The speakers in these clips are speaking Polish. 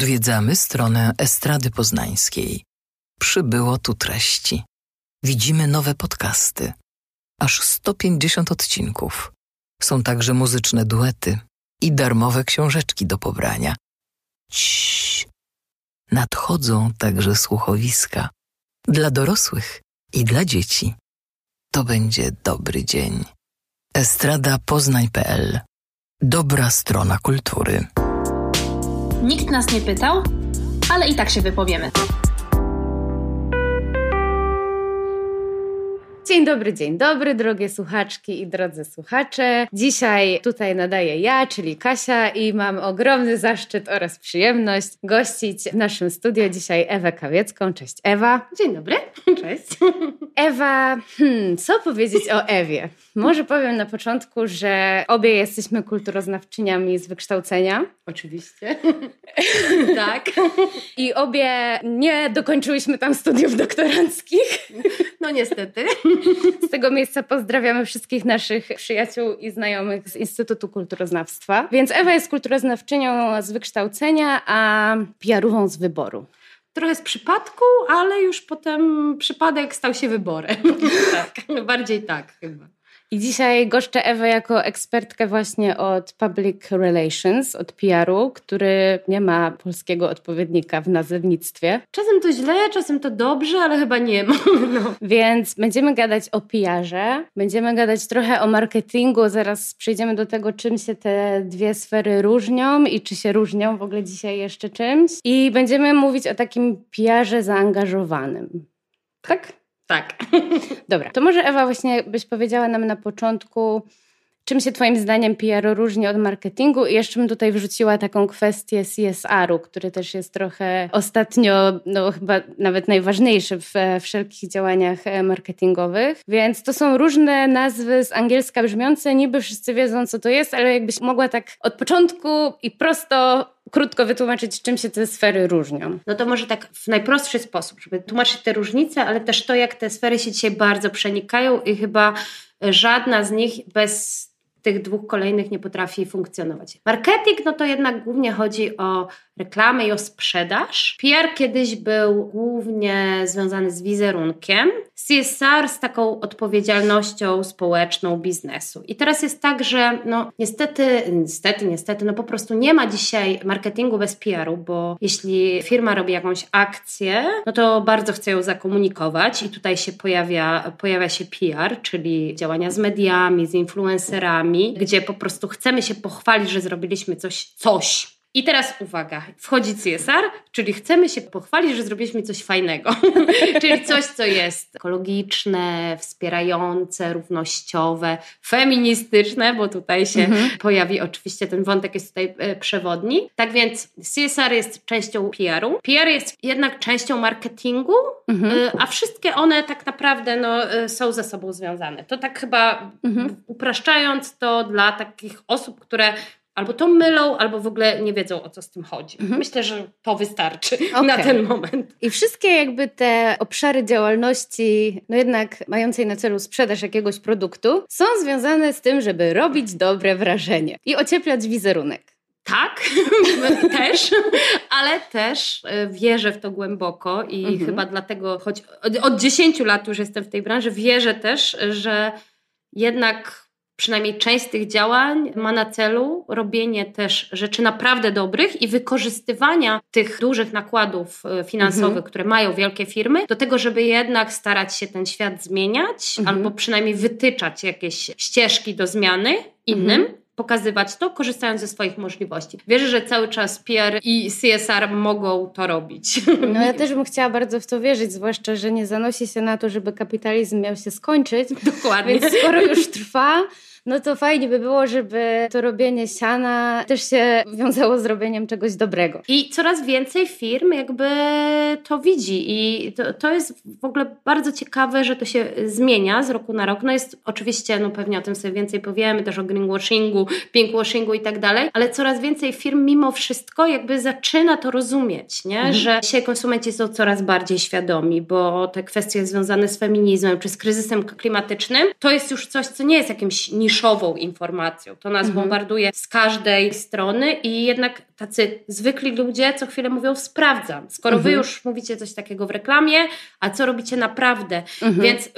Odwiedzamy stronę Estrady Poznańskiej. Przybyło tu treści. Widzimy nowe podcasty. Aż 150 odcinków. Są także muzyczne duety i darmowe książeczki do pobrania. Ciii. Nadchodzą także słuchowiska dla dorosłych i dla dzieci. To będzie dobry dzień. Estrada Poznań.pl Dobra strona kultury. Nikt nas nie pytał, ale i tak się wypowiemy. Dzień dobry, dzień dobry, drogie słuchaczki i drodzy słuchacze. Dzisiaj tutaj nadaję ja, czyli Kasia, i mam ogromny zaszczyt oraz przyjemność gościć w naszym studio dzisiaj Ewę Kawiecką. Cześć Ewa. Dzień dobry. Cześć. Ewa, hmm, co powiedzieć o Ewie? Może powiem na początku, że obie jesteśmy kulturoznawczyniami z wykształcenia. Oczywiście. tak. I obie nie dokończyłyśmy tam studiów doktoranckich. No niestety. Z tego miejsca pozdrawiamy wszystkich naszych przyjaciół i znajomych z Instytutu Kulturoznawstwa. Więc Ewa jest kulturoznawczynią z wykształcenia, a PR-ową z wyboru. Trochę z przypadku, ale już potem przypadek stał się wyborem. tak, bardziej tak chyba. I dzisiaj goszczę Ewę jako ekspertkę właśnie od Public Relations, od PR-u, który nie ma polskiego odpowiednika w nazewnictwie. Czasem to źle, czasem to dobrze, ale chyba nie ma. No. Więc będziemy gadać o PR-ze, będziemy gadać trochę o marketingu, zaraz przejdziemy do tego, czym się te dwie sfery różnią i czy się różnią w ogóle dzisiaj jeszcze czymś. I będziemy mówić o takim PR-ze zaangażowanym. Tak? Tak. Dobra, to może Ewa właśnie byś powiedziała nam na początku, czym się Twoim zdaniem PR różni od marketingu i jeszcze bym tutaj wrzuciła taką kwestię CSR-u, który też jest trochę ostatnio, no chyba nawet najważniejszy w wszelkich działaniach e, marketingowych. Więc to są różne nazwy z angielska brzmiące, niby wszyscy wiedzą co to jest, ale jakbyś mogła tak od początku i prosto krótko wytłumaczyć, czym się te sfery różnią. No to może tak w najprostszy sposób, żeby tłumaczyć te różnice, ale też to, jak te sfery się dzisiaj bardzo przenikają i chyba żadna z nich bez tych dwóch kolejnych nie potrafi funkcjonować. Marketing, no to jednak głównie chodzi o reklamę i o sprzedaż. PR kiedyś był głównie związany z wizerunkiem, CSR z taką odpowiedzialnością społeczną biznesu. I teraz jest tak, że no niestety, niestety, niestety, no po prostu nie ma dzisiaj marketingu bez PR-u, bo jeśli firma robi jakąś akcję, no to bardzo chce ją zakomunikować i tutaj się pojawia, pojawia się PR, czyli działania z mediami, z influencerami, gdzie po prostu chcemy się pochwalić, że zrobiliśmy coś, coś i teraz uwaga, wchodzi CSR, czyli chcemy się pochwalić, że zrobiliśmy coś fajnego. czyli coś, co jest ekologiczne, wspierające, równościowe, feministyczne, bo tutaj się mhm. pojawi oczywiście ten wątek jest tutaj e, przewodni. Tak więc CSR jest częścią PR-u. PR jest jednak częścią marketingu, mhm. E, a wszystkie one tak naprawdę no, e, są ze sobą związane. To tak chyba mhm. upraszczając to dla takich osób, które albo to mylą, albo w ogóle nie wiedzą o co z tym chodzi. Mhm. Myślę, że to wystarczy okay. na ten moment. I wszystkie jakby te obszary działalności, no jednak mającej na celu sprzedaż jakiegoś produktu, są związane z tym, żeby robić dobre wrażenie i ocieplać wizerunek. Tak, też, ale też e, wierzę w to głęboko i mhm. chyba dlatego, choć od 10 lat już jestem w tej branży, wierzę też, że jednak przynajmniej część z tych działań ma na celu robienie też rzeczy naprawdę dobrych i wykorzystywania tych dużych nakładów e, finansowych, mhm. które mają wielkie firmy, do tego, żeby jednak starać się ten świat zmieniać mhm. albo przynajmniej wytyczać jakieś ścieżki do zmiany innym. Mhm pokazywać to, korzystając ze swoich możliwości. Wierzę, że cały czas PR i CSR mogą to robić. No ja też bym chciała bardzo w to wierzyć, zwłaszcza, że nie zanosi się na to, żeby kapitalizm miał się skończyć. Dokładnie. Więc skoro już trwa, no to fajnie by było, żeby to robienie siana też się wiązało z robieniem czegoś dobrego. I coraz więcej firm jakby to widzi i to, to jest w ogóle bardzo ciekawe, że to się zmienia z roku na rok. No jest oczywiście, no pewnie o tym sobie więcej powiemy, też o greenwashingu, pinkwashingu i tak dalej, ale coraz więcej firm mimo wszystko jakby zaczyna to rozumieć, nie? Mhm. że dzisiaj konsumenci są coraz bardziej świadomi, bo te kwestie związane z feminizmem czy z kryzysem klimatycznym, to jest już coś, co nie jest jakimś niż niszową informacją. To nas mhm. bombarduje z każdej strony i jednak tacy zwykli ludzie co chwilę mówią sprawdzam. Skoro mhm. wy już mówicie coś takiego w reklamie, a co robicie naprawdę? Mhm. Więc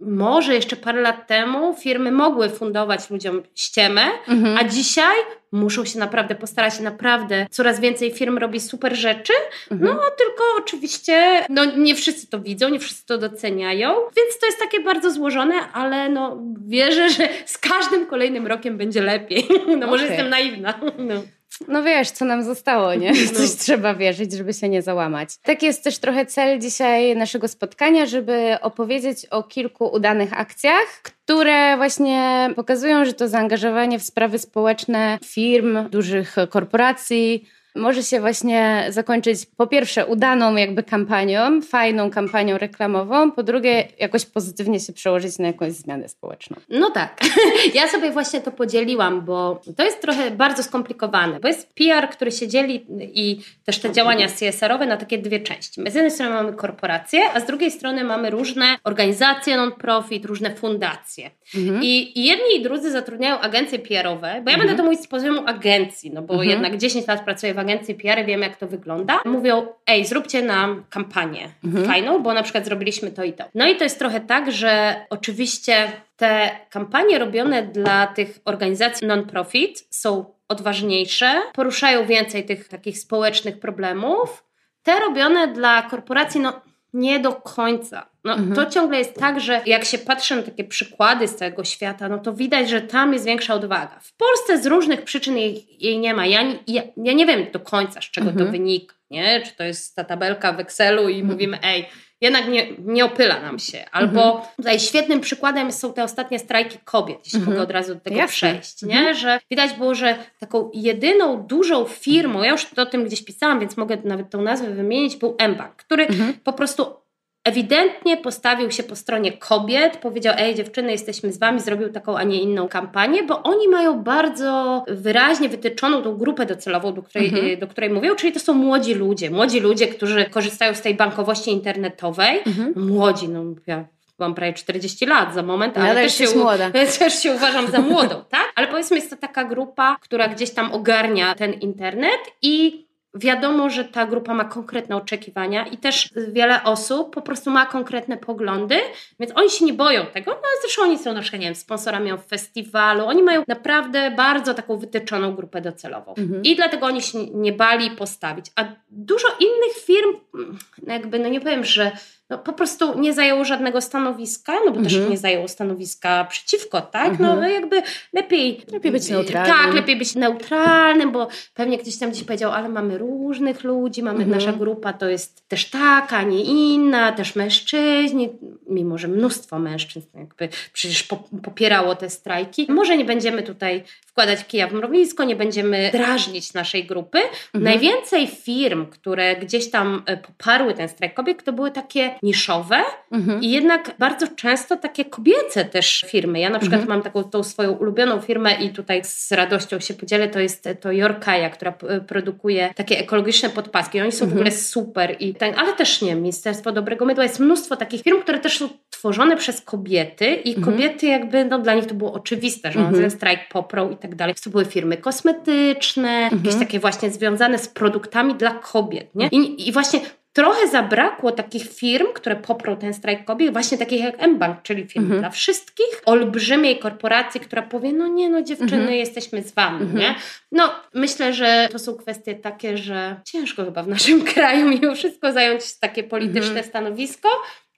może jeszcze parę lat temu firmy mogły fundować ludziom ściemę, mhm. a dzisiaj muszą się naprawdę postarać, naprawdę coraz więcej firm robi super rzeczy, mhm. no tylko oczywiście no, nie wszyscy to widzą, nie wszyscy to doceniają, więc to jest takie bardzo złożone, ale no wierzę, że z każdym kolejnym rokiem będzie lepiej. No może okay. jestem naiwna. No. No wiesz, co nam zostało, nie? No. Coś trzeba wierzyć, żeby się nie załamać. Tak jest też trochę cel dzisiaj naszego spotkania, żeby opowiedzieć o kilku udanych akcjach, które właśnie pokazują, że to zaangażowanie w sprawy społeczne firm, dużych korporacji, może się właśnie zakończyć po pierwsze udaną jakby kampanią, fajną kampanią reklamową, po drugie jakoś pozytywnie się przełożyć na jakąś zmianę społeczną. No tak. Ja sobie właśnie to podzieliłam, bo to jest trochę bardzo skomplikowane, bo jest PR, który się dzieli i też te działania CSR-owe na takie dwie części. My z jednej strony mamy korporacje, a z drugiej strony mamy różne organizacje non-profit, różne fundacje. Mhm. I, I jedni i drudzy zatrudniają agencje PR-owe, bo ja mhm. będę to mówić z poziomu agencji, no bo mhm. jednak 10 lat pracuję w agencji PR, wiem jak to wygląda. Mówią, ej, zróbcie nam kampanię mhm. fajną, bo na przykład zrobiliśmy to i to. No i to jest trochę tak, że oczywiście te kampanie robione dla tych organizacji non-profit są odważniejsze, poruszają więcej tych takich społecznych problemów. Te robione dla korporacji, no nie do końca. No, mhm. To ciągle jest tak, że jak się patrzy na takie przykłady z całego świata, no to widać, że tam jest większa odwaga. W Polsce z różnych przyczyn jej, jej nie ma. Ja, ja, ja, nie wiem do końca, z czego mhm. to wynika. Nie? Czy to jest ta tabelka w Excelu i mhm. mówimy, ej, jednak nie, nie opyla nam się. Albo mhm. tutaj świetnym przykładem są te ostatnie strajki kobiet, jeśli mhm. mogę od razu do tego Jasne. przejść, nie? Mhm. że widać było, że taką jedyną dużą firmą, ja już o tym gdzieś pisałam, więc mogę nawet tą nazwę wymienić, był mBank, który mhm. po prostu ewidentnie postawił się po stronie kobiet, powiedział: Ej, dziewczyny, jesteśmy z wami, zrobił taką, a nie inną kampanię, bo oni mają bardzo wyraźnie wytyczoną tą grupę docelową, do której, mhm. do której mówią, czyli to są młodzi ludzie. Młodzi ludzie, którzy korzystają z tej bankowości internetowej. Mhm. Młodzi, no ja mam prawie 40 lat za moment, ale, też, się, młoda. też się uważam za młodą, tak? Ale powiedzmy, jest to taka grupa, która gdzieś tam ogarnia ten internet i wiadomo, że ta grupa ma konkretne oczekiwania i też wiele osób po prostu ma konkretne poglądy, więc oni się nie boją tego. No zresztą oni są na przykład, nie wiem, sponsorami w festiwalu, oni mają naprawdę bardzo taką wytyczoną grupę docelową. Mhm. I dlatego oni się nie bali postawić. A dużo innych firm, mm, jakby, no nie powiem, że no, po prostu nie zajęło żadnego stanowiska, no bo mhm. też nie zajęło stanowiska przeciwko, tak? No, mhm. No jakby lepiej... Lepiej być neutralnym. Tak, lepiej być neutralnym, bo pewnie ktoś tam gdzieś powiedział, ale mamy różnych ludzi, mamy, mhm. nasza grupa to jest też taka, nie inna, też mężczyźni, mimo że mnóstwo mężczyzn jakby przecież popierało te strajki. Może nie będziemy tutaj wkładać kija w mrowisko, nie będziemy drażnić naszej grupy. Mhm. Najwięcej firm, które gdzieś tam e, poparły ten strajk kobiet, to były takie niszowe mhm. i jednak bardzo często takie kobiece też firmy. Ja na przykład mhm. mam taką tą swoją ulubioną firmę i tutaj z radością się podzielę, to jest to Jorkaja, która produkuje takie ekologiczne podpaski. Oni są w mhm. ogóle super i ten, ale też nie, Ministerstwo Dobrego Mydła. Jest mnóstwo takich firm, które też są tworzone przez kobiety i mhm. kobiety jakby, no dla nich to było oczywiste, że mhm. ten strajk poprą i tak dalej. To były firmy kosmetyczne, mhm. jakieś takie właśnie związane z produktami dla kobiet, nie? I, i właśnie trochę zabrakło takich firm, które poprą ten strajk kobiet, właśnie takich jak mBank, czyli firm mhm. dla wszystkich, olbrzymiej korporacji, która powie, no nie, no dziewczyny, mhm. jesteśmy z wami, mhm. nie? No, myślę, że to są kwestie takie, że ciężko chyba w naszym kraju mimo wszystko zająć takie polityczne mhm. stanowisko,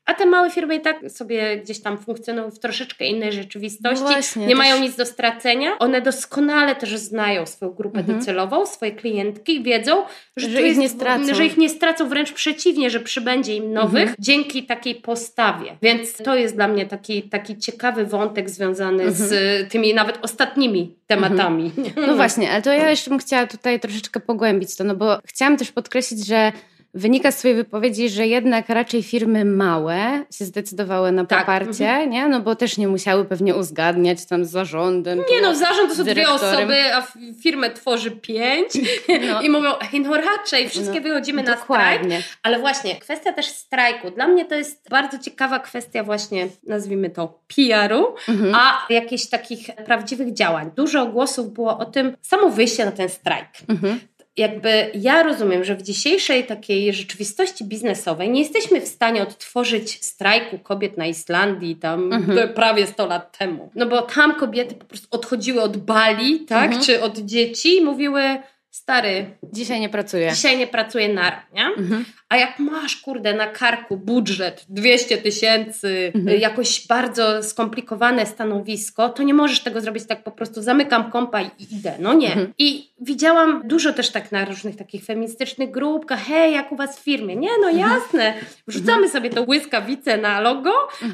a te małe firmy i tak sobie gdzieś tam funkcjonują w troszeczkę innej rzeczywistości. No właśnie, nie też... mają nic do stracenia. One doskonale też znają swoją grupę mhm. docelową, swoje klientki i wiedzą, że, że ich jest, nie stracą. Że ich nie stracą, wręcz przeciwnie, że przybędzie im nowych mhm. dzięki takiej postawie. Więc to jest dla mnie taki, taki ciekawy wątek związany mhm. z tymi nawet ostatnimi tematami. No właśnie, ale to ja jeszcze bym chciała tutaj troszeczkę pogłębić to, no bo chciałam też podkreślić, że wynika z Twojej wypowiedzi, że jednak raczej firmy małe się zdecydowały na Tak, poparcie, mhm. nie? No bo też nie musiały pewnie uzgadniać tam z zarządem. Nie no, zarząd to są dwie osoby, a firmę tworzy pięć No. i mówią, ej no raczej, wszystkie No, wychodzimy na strajk. Ale właśnie, kwestia też strajku. Dla mnie to jest bardzo ciekawa kwestia właśnie, nazwijmy to PR-u, Mhm. a jakichś takich prawdziwych działań. Dużo głosów było o tym, samo wyjście na ten strajk. Mhm. Jakby ja rozumiem, że w dzisiejszej takiej rzeczywistości biznesowej nie jesteśmy w stanie odtworzyć strajku kobiet na Islandii tam Mhm. prawie 100 lat temu. No bo tam kobiety po prostu odchodziły od bali, tak, Mhm. czy od dzieci i mówiły stary, Dzisiaj nie pracuję. dzisiaj nie pracuję na nie? Mhm. A jak masz, kurde, na karku budżet 200 tysięcy, Mhm. y, jakoś bardzo skomplikowane stanowisko, to nie możesz tego zrobić tak po prostu zamykam kompa i idę. No nie. Mhm. I widziałam dużo też tak na różnych takich feministycznych grupkach, hej, jak u was w firmie? Nie, no Mhm. jasne, wrzucamy sobie to błyskawice na logo,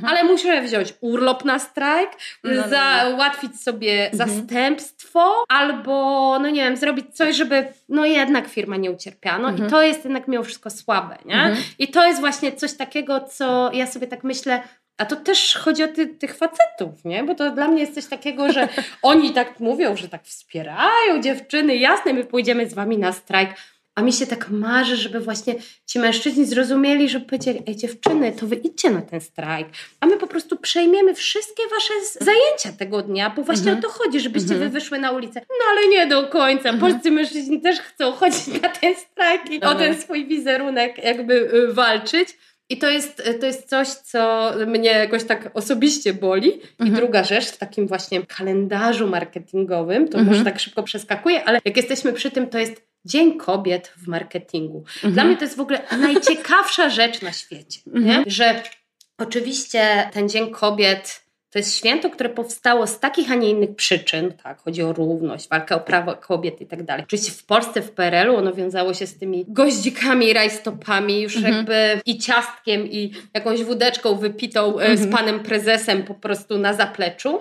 ale muszę wziąć urlop na strajk, Mhm. No, no, no. załatwić sobie Mhm. zastępstwo albo, no nie wiem, zrobić coś, żeby no jednak firma nie ucierpiała. No Mhm. i to jest jednak mimo wszystko słabe, nie? Mhm. I to jest właśnie coś takiego, co ja sobie tak myślę, a to też chodzi o ty, tych facetów, nie? Bo to dla mnie jest coś takiego, że oni tak mówią, że tak wspierają dziewczyny, jasne, my pójdziemy z wami na strajk, a mi się tak marzy, żeby właśnie ci mężczyźni zrozumieli, żeby powiedzieli, ej dziewczyny, to wy idźcie na ten strajk, a my po prostu przejmiemy wszystkie wasze zajęcia tego dnia, bo właśnie Mhm. o to chodzi, żebyście Mhm. wy wyszły na ulicę. No ale nie do końca. Mhm. Polscy mężczyźni też chcą chodzić na ten strajk i o ten swój wizerunek jakby y, walczyć. I to jest, to jest coś, co mnie jakoś tak osobiście boli. I Mhm. druga rzecz, w takim właśnie kalendarzu marketingowym, to Mhm. może tak szybko przeskakuje, ale jak jesteśmy przy tym, to jest Dzień Kobiet w marketingu. Mhm. Dla mnie to jest w ogóle najciekawsza rzecz na świecie. Mhm. Że oczywiście ten Dzień Kobiet to jest święto, które powstało z takich, a nie innych przyczyn. Tak, chodzi o równość, walkę o prawa kobiet i tak dalej. Oczywiście w Polsce, w PRL-u ono wiązało się z tymi goździkami, rajstopami, już Mhm. jakby i ciastkiem, i jakąś wódeczką wypitą e, z Mhm. panem prezesem po prostu na zapleczu.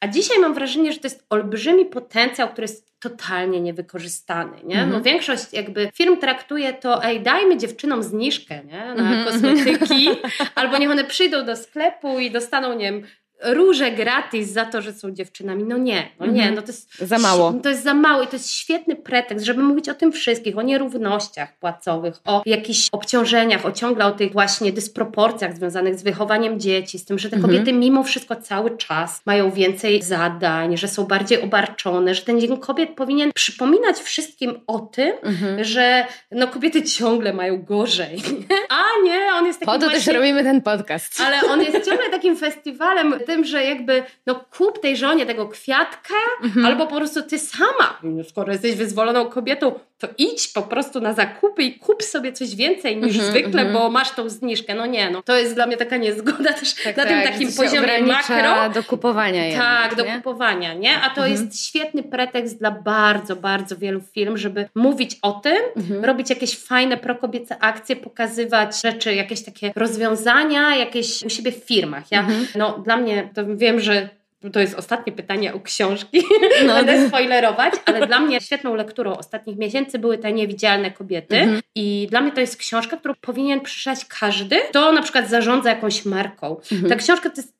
A dzisiaj mam wrażenie, że to jest olbrzymi potencjał, który jest totalnie niewykorzystany. Nie? Mhm. No większość jakby firm traktuje to, ej, dajmy dziewczynom zniżkę nie? na Mhm. kosmetyki, albo niech one przyjdą do sklepu i dostaną, nie wiem, róże gratis za to, że są dziewczynami. No nie, no nie, Mhm. no to jest Za mało. To jest za mało i to jest świetny pretekst, żeby mówić o tym wszystkich, o nierównościach płacowych, o jakichś obciążeniach, o ciągle o tych właśnie dysproporcjach związanych z wychowaniem dzieci, z tym, że te Mhm. kobiety mimo wszystko cały czas mają więcej zadań, że są bardziej obarczone, że ten Dzień Kobiet powinien przypominać wszystkim o tym, Mhm. że no kobiety ciągle mają gorzej. A nie, on jest takim Po to też właśnie... robimy ten podcast. Ale on jest ciągle takim festiwalem, tym, że jakby no kup tej żonie tego kwiatka, Mhm. albo po prostu ty sama, skoro jesteś wyzwoloną kobietą, to idź po prostu na zakupy i kup sobie coś więcej niż Mhm, zwykle, mhm. bo masz tą zniżkę. No nie, no to jest dla mnie taka niezgoda też Tak, na tym tak, takim to się poziomie makro. do kupowania Tak, jednak, do nie? kupowania, nie? A to Mhm. jest świetny pretekst dla bardzo, bardzo wielu firm, żeby mówić o tym, Mhm. robić jakieś fajne prokobiece akcje, pokazywać rzeczy, jakieś takie rozwiązania, jakieś u siebie w firmach. Ja, Mhm. no dla mnie, to wiem, że to jest ostatnie pytanie o książki, No. będę spoilerować, ale dla mnie świetną lekturą ostatnich miesięcy były te niewidzialne kobiety Mhm. i dla mnie to jest książka, którą powinien przeczytać każdy, kto na przykład zarządza jakąś marką. Mhm. Ta książka to jest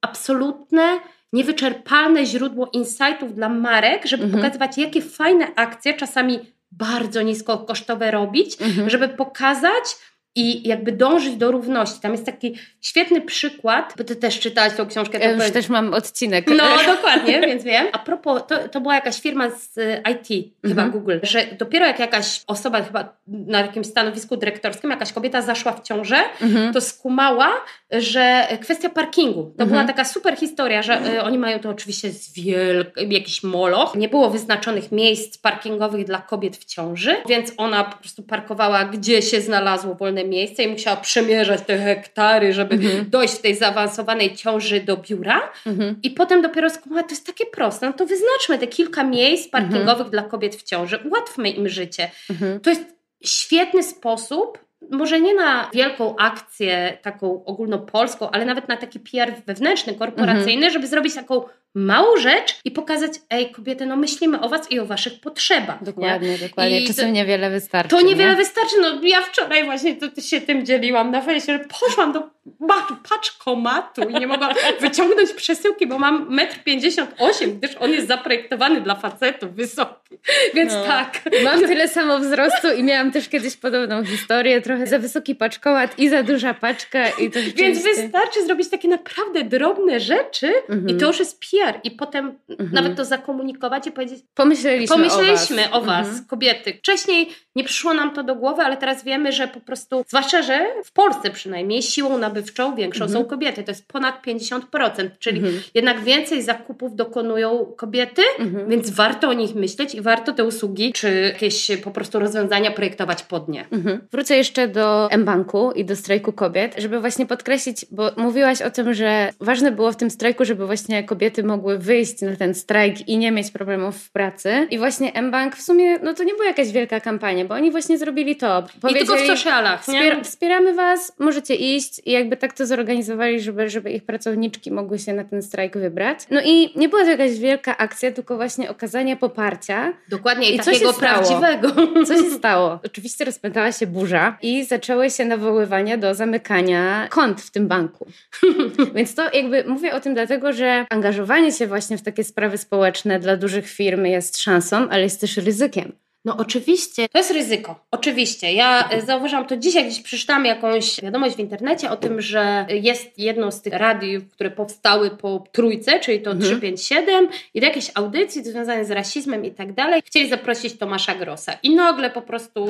absolutne, niewyczerpalne źródło insightów dla marek, żeby Mhm. pokazywać, jakie fajne akcje, czasami bardzo niskokosztowe robić, Mhm. żeby pokazać i jakby dążyć do równości. Tam jest taki świetny przykład, bo ty też czytałaś tą książkę. Ja już też mam odcinek. no, dokładnie, więc wiem. A propos, to, to była jakaś firma z y, IT, chyba Mhm. Google, że dopiero jak jakaś osoba chyba na jakimś stanowisku dyrektorskim, jakaś kobieta zaszła w ciążę, Mhm. to skumała, że kwestia parkingu. To Mhm. była taka super historia, że y, oni mają to oczywiście z wielkim, jakiś moloch. Nie było wyznaczonych miejsc parkingowych dla kobiet w ciąży, więc ona po prostu parkowała, gdzie się znalazło wolne miejsce i musiała przemierzać te hektary, żeby Mhm. dojść w tej zaawansowanej ciąży do biura. Mhm. I potem dopiero skumała, to jest takie proste, no to wyznaczmy te kilka miejsc parkingowych Mhm. dla kobiet w ciąży, ułatwmy im życie. Mhm. To jest świetny sposób, może nie na wielką akcję taką ogólnopolską, ale nawet na taki PR wewnętrzny, korporacyjny, Mhm. żeby zrobić taką małą rzecz i pokazać, ej kobiety, no myślimy o was i o waszych potrzebach. Dokładnie, nie? dokładnie. I Czasem to, niewiele wystarczy. To niewiele nie? wystarczy. No ja wczoraj właśnie to, się tym dzieliłam na fejsie, że poszłam do paczkomatu i nie mogłam wyciągnąć przesyłki, bo mam 1,58 m, gdyż on jest zaprojektowany dla facetów wysoki. Więc No. tak. Mam tyle samo wzrostu i miałam też kiedyś podobną historię. Trochę za wysoki paczkomat i za duża paczka. I to Więc wystarczy zrobić takie naprawdę drobne rzeczy Mhm. i to już jest PR. I potem Mhm. nawet to zakomunikować i powiedzieć, Pomyśleliśmy, pomyśleliśmy o o was, Mhm. kobiety. Wcześniej nie przyszło nam to do głowy, ale teraz wiemy, że po prostu, zwłaszcza, że w Polsce przynajmniej siłą nabywczą większą Mhm. są kobiety. To jest ponad 50%, czyli Mhm. jednak więcej zakupów dokonują kobiety, Mhm. więc warto o nich myśleć i warto te usługi czy jakieś po prostu rozwiązania projektować pod nie. Mhm. Wrócę jeszcze do M-Banku i do strajku kobiet, żeby właśnie podkreślić, bo mówiłaś o tym, że ważne było w tym strajku, żeby właśnie kobiety mogły wyjść na ten strajk i nie mieć problemów w pracy. I właśnie M-Bank w sumie, no to nie była jakaś wielka kampania, bo oni właśnie zrobili to. I tylko w socialach? Wspier- wspieramy Was, możecie iść i jakby tak to zorganizowali, żeby, żeby ich pracowniczki mogły się na ten strajk wybrać. No i nie była to jakaś wielka akcja, tylko właśnie okazanie poparcia. Dokładnie, i, I takiego prawdziwego. Co się stało? Oczywiście rozpętała się burza i zaczęły się nawoływania do zamykania kont w tym banku. Więc to jakby mówię o tym dlatego, że angażowanie się właśnie w takie sprawy społeczne dla dużych firm jest szansą, ale jest też ryzykiem. No oczywiście, to jest ryzyko. Oczywiście. Ja e, zauważyłam to dzisiaj, gdzieś przeczytałam jakąś wiadomość w internecie o tym, że jest jedno z tych radiów, które powstały po trójce, czyli to Mhm. 357 i do jakiejś audycji związanej z rasizmem i tak dalej, chcieli zaprosić Tomasza Grossa. I nagle po prostu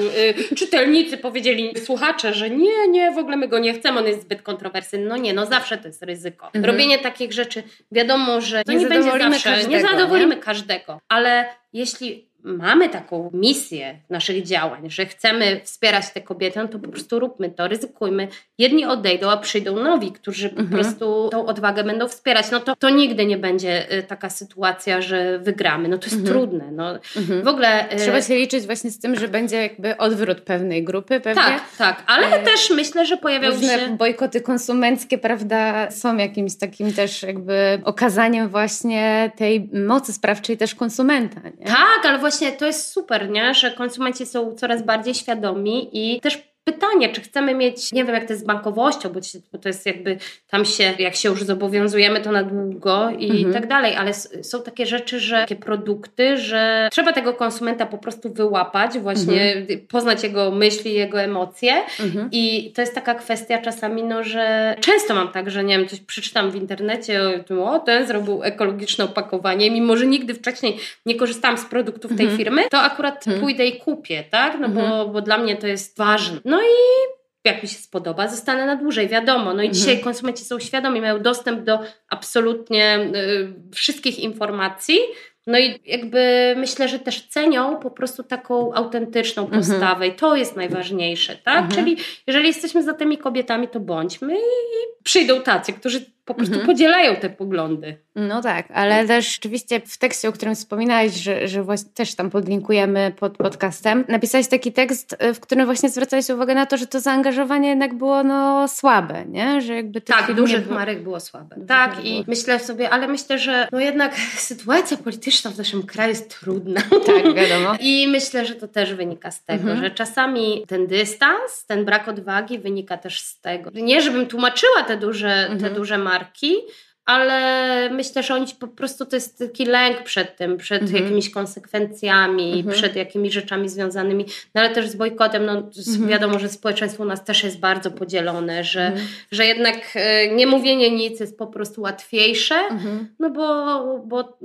y, czytelnicy powiedzieli, słuchacze, że nie, nie, w ogóle my go nie chcemy, on jest zbyt kontrowersyjny. No nie, no zawsze to jest ryzyko. Mhm. Robienie takich rzeczy, wiadomo, że to Nie nie, będzie zawsze, nie każdego, zadowolimy nie? każdego, ale jeśli mamy taką misję naszych działań, że chcemy wspierać te kobiety, no to po prostu róbmy to, ryzykujmy. Jedni odejdą, a przyjdą nowi, którzy po Mhm. prostu tą odwagę będą wspierać. No to, to nigdy nie będzie y, taka sytuacja, że wygramy. No to jest Mhm. trudne. No. Mhm. W ogóle... y, Trzeba się liczyć właśnie z tym, że będzie jakby odwrót pewnej grupy pewnie. Tak, tak, ale E, też myślę, że pojawią Różne się... bojkoty konsumenckie, prawda, są jakimś takim też jakby okazaniem właśnie tej mocy sprawczej też konsumenta, nie? Tak, ale właśnie to jest super, nie? że konsumenci są coraz bardziej świadomi i też pytanie, czy chcemy mieć, nie wiem jak to jest z bankowością, bo, to jest jakby tam się, jak się już zobowiązujemy, to na długo i Mhm. tak dalej, ale są takie rzeczy, że takie produkty, że trzeba tego konsumenta po prostu wyłapać, właśnie poznać jego myśli, jego emocje Mhm. i to jest taka kwestia czasami, no, że często mam tak, że nie wiem, coś przeczytam w internecie o tym, o ten zrobił ekologiczne opakowanie, mimo że nigdy wcześniej nie korzystałam z produktów tej Mhm. firmy, to akurat Mhm. pójdę i kupię, tak? No bo, Mhm. bo dla mnie to jest ważne. No i jak mi się spodoba, zostanę na dłużej, wiadomo. No i Mhm. dzisiaj konsumenci są świadomi, mają dostęp do absolutnie y, wszystkich informacji. No i jakby myślę, że też cenią po prostu taką autentyczną Mhm. postawę i to jest najważniejsze, tak? Mhm. Czyli jeżeli jesteśmy za tymi kobietami, to bądźmy i przyjdą tacy, którzy po prostu Mhm. podzielają te poglądy. No tak, ale też rzeczywiście w tekście, o którym wspominałeś, że, że właśnie też tam podlinkujemy pod podcastem, napisałeś taki tekst, y, w którym właśnie zwracałeś uwagę na to, że to zaangażowanie jednak było no słabe, nie? Że jakby Tak, dużych było- marek było słabe. Dużych Tak, i było. myślę sobie, ale myślę, że no jednak sytuacja polityczna w naszym kraju jest trudna. Tak, wiadomo. I myślę, że to też wynika z tego, Mhm. że czasami ten dystans, ten brak odwagi wynika też z tego. Nie, żebym tłumaczyła te duże, te Mhm. duże marki, marki, ale myślę, że oni po prostu to jest taki lęk przed tym, przed Mhm. jakimiś konsekwencjami, Mhm. przed jakimiś rzeczami związanymi, no ale też z bojkotem. No, Mhm. Wiadomo, że społeczeństwo u nas też jest bardzo podzielone, że, Mhm. że jednak e, nie mówienie nic jest po prostu łatwiejsze, Mhm. no bo, bo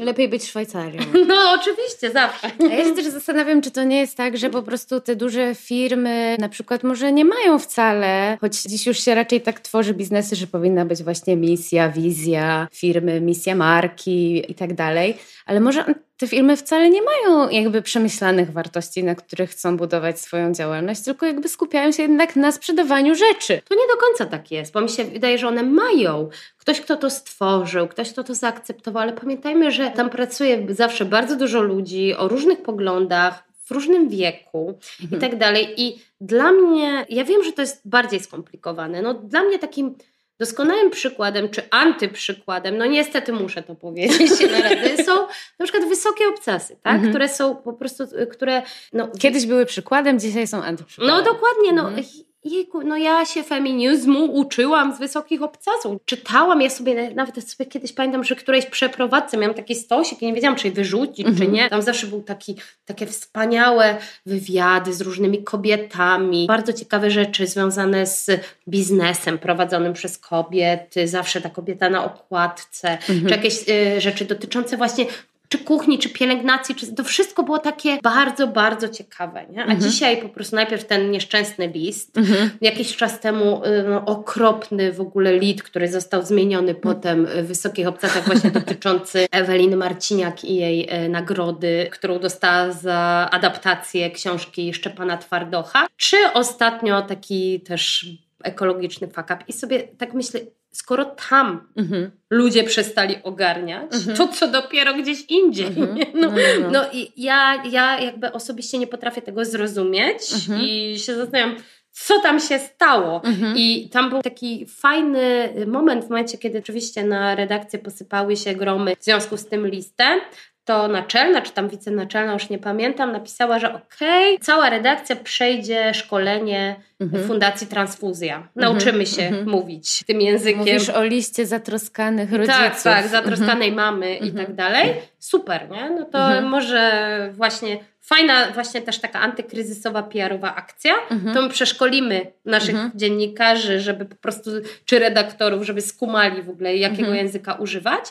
Lepiej być Szwajcarią. no oczywiście, zawsze. A ja się też zastanawiam, czy to nie jest tak, że po prostu te duże firmy na przykład może nie mają wcale, choć dziś już się raczej tak tworzy biznesy, że powinna być właśnie misja, wizja firmy, misja marki i tak dalej, ale może te firmy wcale nie mają jakby przemyślanych wartości, na których chcą budować swoją działalność, tylko jakby skupiają się jednak na sprzedawaniu rzeczy. To nie do końca tak jest, bo mi się wydaje, że one mają. Ktoś, kto to stworzył, ktoś, kto to zaakceptował, ale pamiętajmy, że tam pracuje zawsze bardzo dużo ludzi o różnych poglądach, w różnym wieku i tak dalej. I dla mnie, ja wiem, że to jest bardziej skomplikowane. No, dla mnie takim doskonałym przykładem, czy antyprzykładem, no niestety muszę to powiedzieć są na przykład wysokie obcasy, tak? Mhm. które są po prostu, które... No, Kiedyś były przykładem, dzisiaj są antyprzykładem. No dokładnie, no mhm. Jejku, no ja się feminizmu uczyłam z wysokich obcasów. Czytałam, ja sobie nawet sobie kiedyś pamiętam, że którejś przeprowadzce miałam taki stosik i nie wiedziałam, czy je wyrzucić, mm -hmm. czy mhm. nie. Tam zawsze był taki, takie wspaniałe wywiady z różnymi kobietami. Bardzo ciekawe rzeczy związane z biznesem prowadzonym przez kobiety. Zawsze ta kobieta na okładce. Mm -hmm. Czy jakieś y, rzeczy dotyczące właśnie czy kuchni, czy pielęgnacji, czy to wszystko było takie bardzo, bardzo ciekawe. Nie? A mhm. dzisiaj po prostu najpierw ten nieszczęsny list, mhm. jakiś czas temu y, no, okropny w ogóle lit, który został zmieniony potem w Wysokich Obcasach właśnie dotyczący Eweliny Marciniak i jej y, nagrody, którą dostała za adaptację książki Szczepana Twardocha, czy ostatnio taki też ekologiczny fuck up. I sobie tak myślę, skoro tam mhm. ludzie przestali ogarniać, mhm. to co dopiero gdzieś indziej. Mhm. No, no, no, no, i ja, ja jakby osobiście nie potrafię tego zrozumieć mhm. i się zastanawiam, co tam się stało. Mhm. I tam był taki fajny moment w momencie, kiedy oczywiście na redakcję posypały się gromy w związku z tym listem, to naczelna, czy tam wicenaczelna, już nie pamiętam, napisała, że okej, okay, cała redakcja przejdzie szkolenie mhm. Fundacji Transfuzja. Mhm. Nauczymy się mhm. mówić tym językiem. Mówisz o liście zatroskanych tak, rodziców. Tak, tak, zatroskanej mhm. mamy i tak dalej. Super, nie? No to mhm. może właśnie fajna właśnie też taka antykryzysowa PR-owa akcja, mhm. to my przeszkolimy naszych mhm. dziennikarzy, żeby po prostu, czy redaktorów, żeby skumali w ogóle jakiego mhm. języka używać.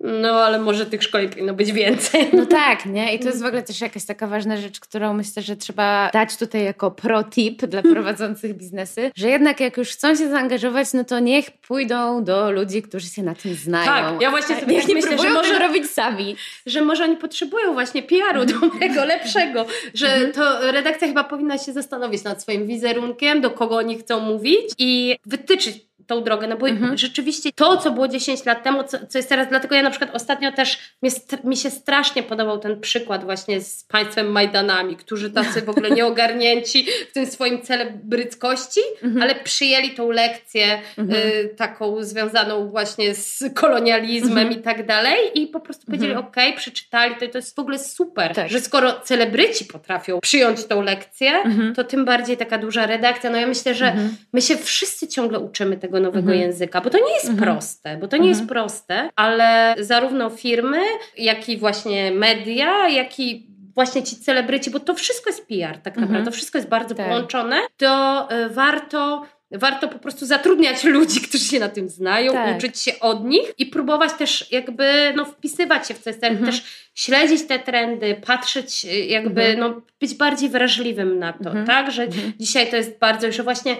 No, ale może tych szkoleń powinno być więcej. No tak, nie? I to jest w ogóle też jakaś taka ważna rzecz, którą myślę, że trzeba dać tutaj jako pro-tip dla prowadzących biznesy, że jednak jak już chcą się zaangażować, no to niech pójdą do ludzi, którzy się na tym znają. Tak, ja właśnie sobie tak myślę, że może robić sami. Że może oni potrzebują właśnie PR-u dobrego, lepszego, że mhm. to redakcja chyba powinna się zastanowić nad swoim wizerunkiem, do kogo oni chcą mówić i wytyczyć tą drogę, no bo mhm. rzeczywiście to, co było 10 lat temu, co, co, jest teraz, dlatego ja na przykład ostatnio też, mi, mi się strasznie podobał ten przykład właśnie z państwem Majdanami, którzy tacy w ogóle nieogarnięci w tym swoim celebryckości, mhm. ale przyjęli tą lekcję mhm. y, taką związaną właśnie z kolonializmem mhm. i tak dalej i po prostu powiedzieli, mhm. ok, przeczytali, to, to jest w ogóle super, tak. że skoro celebryci potrafią przyjąć tą lekcję, mhm. to tym bardziej taka duża redakcja, no ja myślę, że my się wszyscy ciągle uczymy tego nowego mhm. języka, bo to nie jest mhm. proste, bo to nie jest mhm. proste, ale zarówno firmy, jak i właśnie media, jak i właśnie ci celebryci, bo to wszystko jest PR tak naprawdę, mhm. to wszystko jest bardzo tak. połączone, to y, warto warto po prostu zatrudniać ludzi, którzy się na tym znają, tak. uczyć się od nich i próbować też jakby no, wpisywać się w coś, mhm. też śledzić te trendy, patrzeć y, jakby, mhm. no, być bardziej wrażliwym na to, mhm. tak, że mhm. dzisiaj to jest bardzo, że właśnie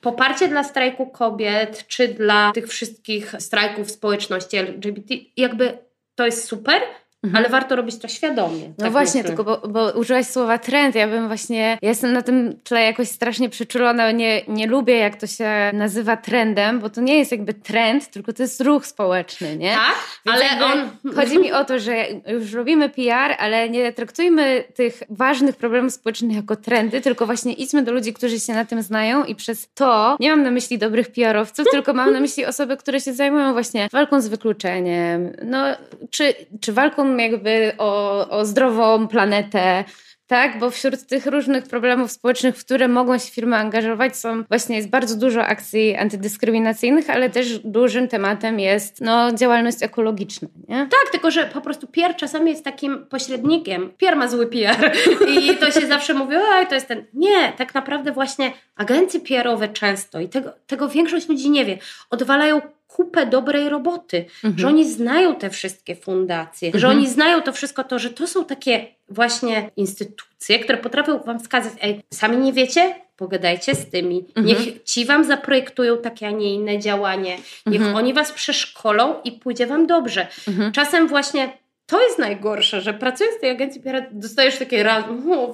poparcie dla strajku kobiet, czy dla tych wszystkich strajków społeczności LGBT, jakby to jest super, Mhm. Ale warto robić to świadomie. No tak właśnie, myślę. tylko bo, bo użyłaś słowa trend. Ja bym właśnie, ja jestem na tym tle jakoś strasznie przyczulona. Nie, nie lubię, jak to się nazywa trendem, bo to nie jest jakby trend, tylko to jest ruch społeczny, nie? Tak, Więc ale on... Chodzi mi o to, że już robimy PR, ale nie traktujmy tych ważnych problemów społecznych jako trendy, tylko właśnie idźmy do ludzi, którzy się na tym znają i przez to, nie mam na myśli dobrych PR-owców, tylko mam na myśli osoby, które się zajmują właśnie walką z wykluczeniem, no, czy, czy walką jakby o, o zdrową planetę, tak? Bo wśród tych różnych problemów społecznych, w które mogą się firmy angażować, są właśnie jest bardzo dużo akcji antydyskryminacyjnych, ale też dużym tematem jest no, działalność ekologiczna. Nie? Tak, tylko że po prostu PR czasami jest takim pośrednikiem. PR ma zły PR i to się zawsze mówi, oj, to jest ten. Nie, tak naprawdę właśnie agencje PR-owe często i tego, tego większość ludzi nie wie, odwalają kupę dobrej roboty, mhm. że oni znają te wszystkie fundacje, mhm. że oni znają to wszystko to, że to są takie właśnie instytucje, które potrafią wam wskazać, ej, sami nie wiecie? Pogadajcie z tymi. Mhm. Niech ci wam zaprojektują takie, a nie inne działanie. Niech mhm. oni was przeszkolą i pójdzie wam dobrze. Mhm. Czasem właśnie to jest najgorsze, że pracując w tej agencji PR dostajesz takie raz,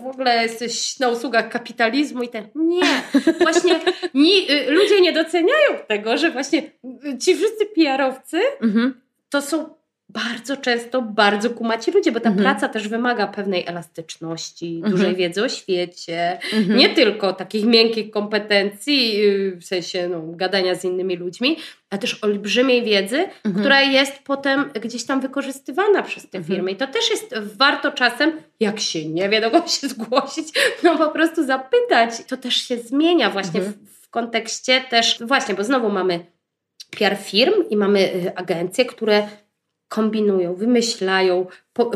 w ogóle jesteś na usługach kapitalizmu i ten. Nie, właśnie y, ludzie nie doceniają tego, że właśnie ci wszyscy PR-owcy mhm. to są bardzo często bardzo kumaci ludzie, bo ta mhm. praca też wymaga pewnej elastyczności, mhm. dużej wiedzy o świecie, mhm. nie tylko takich miękkich kompetencji, y, w sensie no, gadania z innymi ludźmi, ale też olbrzymiej wiedzy, mhm. która jest potem gdzieś tam wykorzystywana przez te mhm. firmy. I to też jest warto czasem, jak się nie wie, do kogo się zgłosić, no po prostu zapytać. To też się zmienia właśnie w, w kontekście też, właśnie, bo znowu mamy PR firm i mamy y, agencje, które kombinują, wymyślają,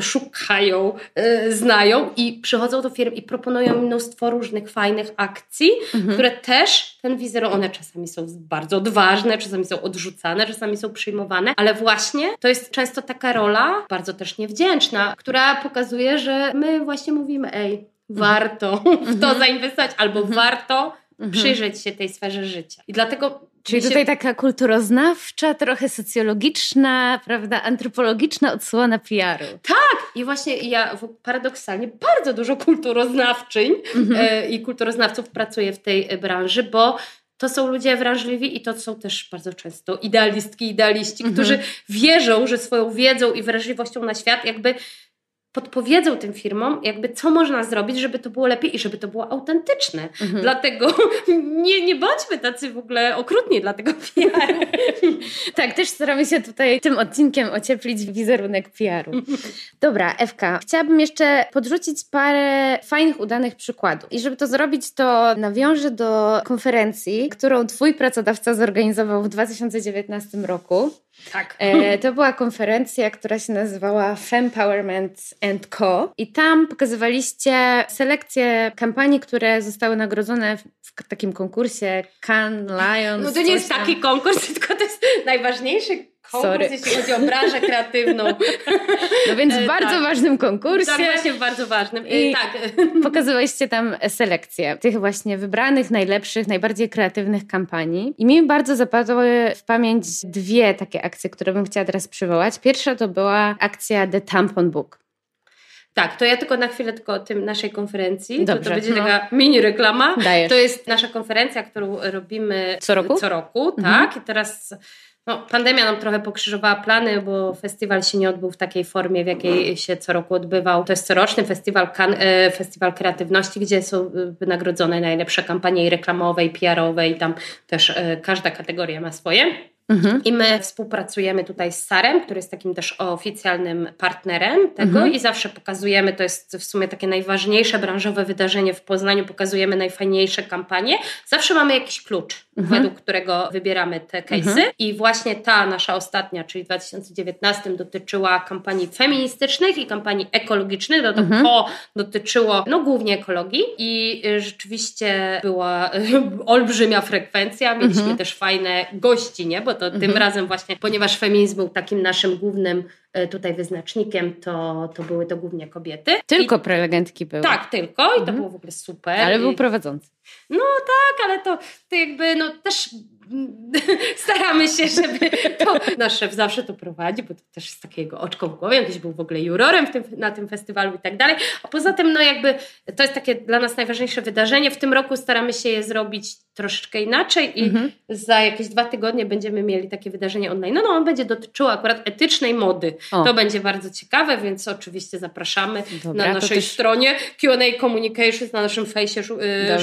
szukają, yy, znają i przychodzą do firm i proponują mnóstwo różnych fajnych akcji, mhm. które też ten wizerunek, one czasami są bardzo odważne, czasami są odrzucane, czasami są przyjmowane, ale właśnie to jest często taka rola, bardzo też niewdzięczna, która pokazuje, że my właśnie mówimy, ej, warto w to mhm. zainwestować albo mhm. warto mhm. przyjrzeć się tej sferze życia. I dlatego Czyli się... tutaj taka kulturoznawcza, trochę socjologiczna, prawda, antropologiczna odsłona PR-u. Tak! I właśnie ja paradoksalnie bardzo dużo kulturoznawczyń mhm. e, i kulturoznawców pracuję w tej e, branży, bo to są ludzie wrażliwi i to są też bardzo często idealistki, idealiści, mhm. którzy wierzą, że swoją wiedzą i wrażliwością na świat jakby podpowiedzą tym firmom, jakby co można zrobić, żeby to było lepiej i żeby to było autentyczne. Mhm. Dlatego nie, nie bądźmy tacy w ogóle okrutni dla tego PR. tak, też staramy się tutaj tym odcinkiem ocieplić wizerunek PR-u. Dobra, Ewka, chciałabym jeszcze podrzucić parę fajnych, udanych przykładów. I żeby to zrobić, to nawiążę do konferencji, którą twój pracodawca zorganizował w 2019 roku. Tak. E, to była konferencja, która się nazywała Fempowerment and Co. I tam pokazywaliście selekcję kampanii, które zostały nagrodzone w, w takim konkursie Cannes Lions. No to nie jest taki konkurs, tylko to jest najważniejszy konkurs, Sorry. jeśli chodzi o branżę kreatywną. No więc w e, bardzo tak. ważnym konkursie. Tak, właśnie w bardzo ważnym. I tak. pokazywaliście tam selekcję tych właśnie wybranych, najlepszych, najbardziej kreatywnych kampanii. I mi bardzo zapadły w pamięć dwie takie akcje, które bym chciała teraz przywołać. Pierwsza to była akcja The Tampon Book. Tak, to ja tylko na chwilę tylko o tym naszej konferencji. Dobrze, to, to będzie no. taka mini reklama. Dajesz. To jest nasza konferencja, którą robimy co roku. Co roku, mhm. tak. I teraz no, pandemia nam trochę pokrzyżowała plany, bo festiwal się nie odbył w takiej formie, w jakiej się co roku odbywał. To jest coroczny festiwal, e, festiwal kreatywności, gdzie są wynagrodzone najlepsze kampanie i reklamowe, i PR-owe, i tam też e, każda kategoria ma swoje. Mhm. I my współpracujemy tutaj z Sarem, który jest takim też oficjalnym partnerem tego mhm. i zawsze pokazujemy, to jest w sumie takie najważniejsze branżowe wydarzenie w Poznaniu, pokazujemy najfajniejsze kampanie. Zawsze mamy jakiś klucz, mhm. według którego wybieramy te case'y mhm. i właśnie ta nasza ostatnia, czyli w 2019 dotyczyła kampanii feministycznych i kampanii ekologicznych, no to mhm. to dotyczyło no głównie ekologii i y, rzeczywiście była olbrzymia frekwencja, mieliśmy mhm. też fajne gości, nie? Bo to mhm. tym razem właśnie, ponieważ feminizm był takim naszym głównym e, tutaj wyznacznikiem, to, to były to głównie kobiety. Tylko I, prelegentki były. Tak, tylko i mhm. to było w ogóle super. Ale był prowadzący. No tak, ale to, to jakby no też staramy się, żeby to nasz szef zawsze to prowadzi, bo to też jest takiego oczko w głowie, kiedyś był w ogóle jurorem tym, na tym festiwalu i tak dalej, a poza tym no jakby to jest takie dla nas najważniejsze wydarzenie, w tym roku staramy się je zrobić troszeczkę inaczej i mhm. za jakieś dwa tygodnie będziemy mieli takie wydarzenie online. No, no on będzie dotyczyło akurat etycznej mody. O. To będzie bardzo ciekawe, więc oczywiście zapraszamy Dobra, na naszej też... stronie Q&A Communications, na naszym fejsie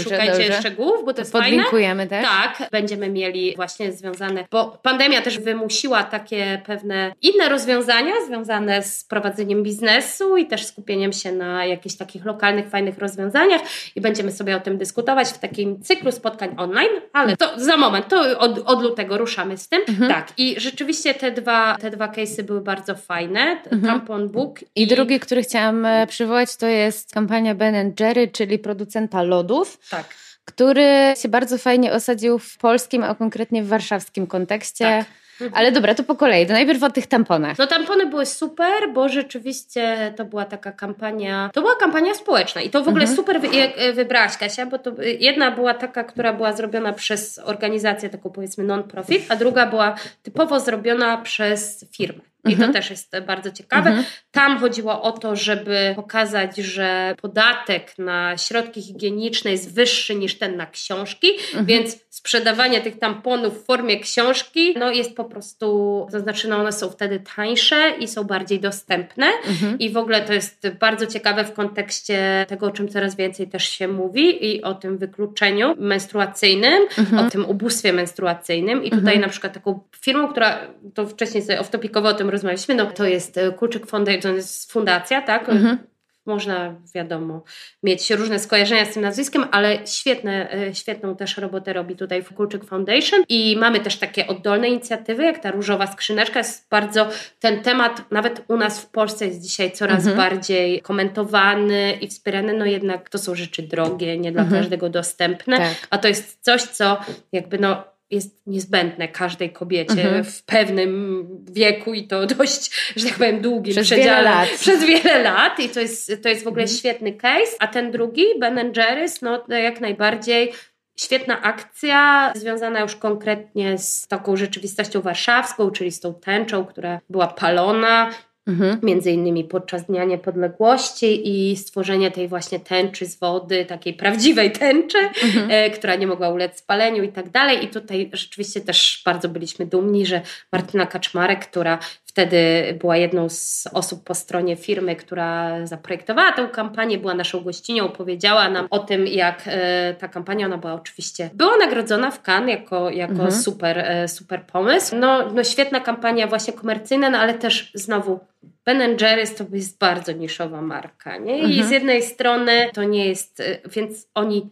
szukajcie dobrze. szczegółów, bo to jest Podlinkujemy fajne. też. Tak, będziemy mieli właśnie związane, bo pandemia też wymusiła takie pewne inne rozwiązania związane z prowadzeniem biznesu i też skupieniem się na jakichś takich lokalnych, fajnych rozwiązaniach i będziemy sobie o tym dyskutować w takim cyklu spotkań online, ale to za moment, to od, od lutego ruszamy z tym. Mhm. Tak, i rzeczywiście te dwa, te dwa case'y były bardzo fajne. Mhm. Tampon Book. I, I drugi, który chciałam e, przywołać, to jest kampania Ben Jerry, czyli producenta lodów. Tak który się bardzo fajnie osadził w polskim, a konkretnie w warszawskim kontekście. Tak. Ale dobra, to po kolei. To najpierw o tych tamponach. No tampony były super, bo rzeczywiście to była taka kampania, to była kampania społeczna i to w ogóle mhm. super wy, e, wybrałaś Kasia, bo to jedna była taka, która była zrobiona przez organizację taką powiedzmy non-profit, a druga była typowo zrobiona przez firmę. I mhm. to też jest bardzo ciekawe. Mhm. Tam chodziło o to, żeby pokazać, że podatek na środki higieniczne jest wyższy niż ten na książki, mhm. więc sprzedawanie tych tamponów w formie książki no jest po prostu, to znaczy no one są wtedy tańsze i są bardziej dostępne mhm. i w ogóle to jest bardzo ciekawe w kontekście tego, o czym coraz więcej też się mówi i o tym wykluczeniu menstruacyjnym, mhm. o tym ubóstwie menstruacyjnym i tutaj mhm. na przykład taką firmą, która, to wcześniej sobie off-topicowo o tym rozmawialiśmy, no to jest Kulczyk Foundation, to jest fundacja, tak? Mhm można, wiadomo, mieć różne skojarzenia z tym nazwiskiem, ale świetne, e, świetną też robotę robi tutaj Fukulczyk Foundation i mamy też takie oddolne inicjatywy, jak ta różowa skrzyneczka jest bardzo, ten temat nawet u nas w Polsce jest dzisiaj coraz mhm. bardziej komentowany i wspierany, no jednak to są rzeczy drogie, nie dla mhm. każdego dostępne, tak. a to jest coś, co jakby no jest niezbędne każdej kobiecie mhm. w pewnym wieku i to dość, że tak powiem, długim przez przedziale. Wiele lat. Przez wiele lat i to jest, to jest w ogóle mhm. świetny case. A ten drugi, Ben Jerry's, no jak najbardziej Świetna akcja, związana już konkretnie z taką rzeczywistością warszawską, czyli z tą tęczą, która była palona Mhm. Między innymi podczas Dnia Niepodległości i stworzenie tej właśnie tęczy z wody, takiej prawdziwej tęczy, mhm. e, która nie mogła ulec spaleniu i tak dalej. I tutaj rzeczywiście też bardzo byliśmy dumni, że Martyna Kaczmarek, która wtedy była jedną z osób po stronie firmy, która zaprojektowała tę kampanię, była naszą gościnią, opowiedziała nam o tym, jak e, ta kampania, ona była oczywiście, była nagrodzona w Cannes jako, jako mhm. super, e, super pomysł. No, no świetna kampania właśnie komercyjna, no ale też znowu Ben Jerry's to jest bardzo niszowa marka, nie? I mhm. z jednej strony to nie jest, e, więc oni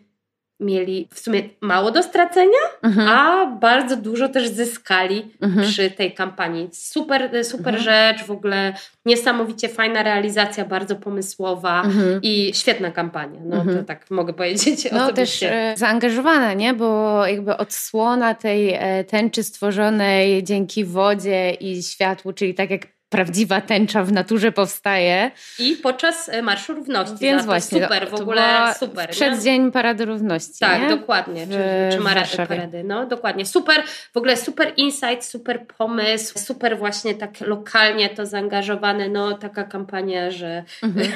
mieli w sumie mało do stracenia, mhm. a bardzo dużo też zyskali mhm. przy tej kampanii. Super, super mhm. rzecz, w ogóle niesamowicie fajna realizacja, bardzo pomysłowa mhm. i świetna kampania. No to mhm. tak mogę powiedzieć No osobiście. też e, zaangażowana, nie? Bo jakby odsłona tej e, tęczy stworzonej dzięki wodzie i światłu, czyli tak jak prawdziwa tęcza w naturze powstaje. I podczas e, Marszu Równości. Więc właśnie. Super, w ogóle super. Przeddzień nie? Parady Równości. Tak, nie? dokładnie. Czy, czy mara, parady. No, dokładnie. Super, w ogóle super insight, super pomysł, super właśnie tak lokalnie to zaangażowane. No, taka kampania, że mhm.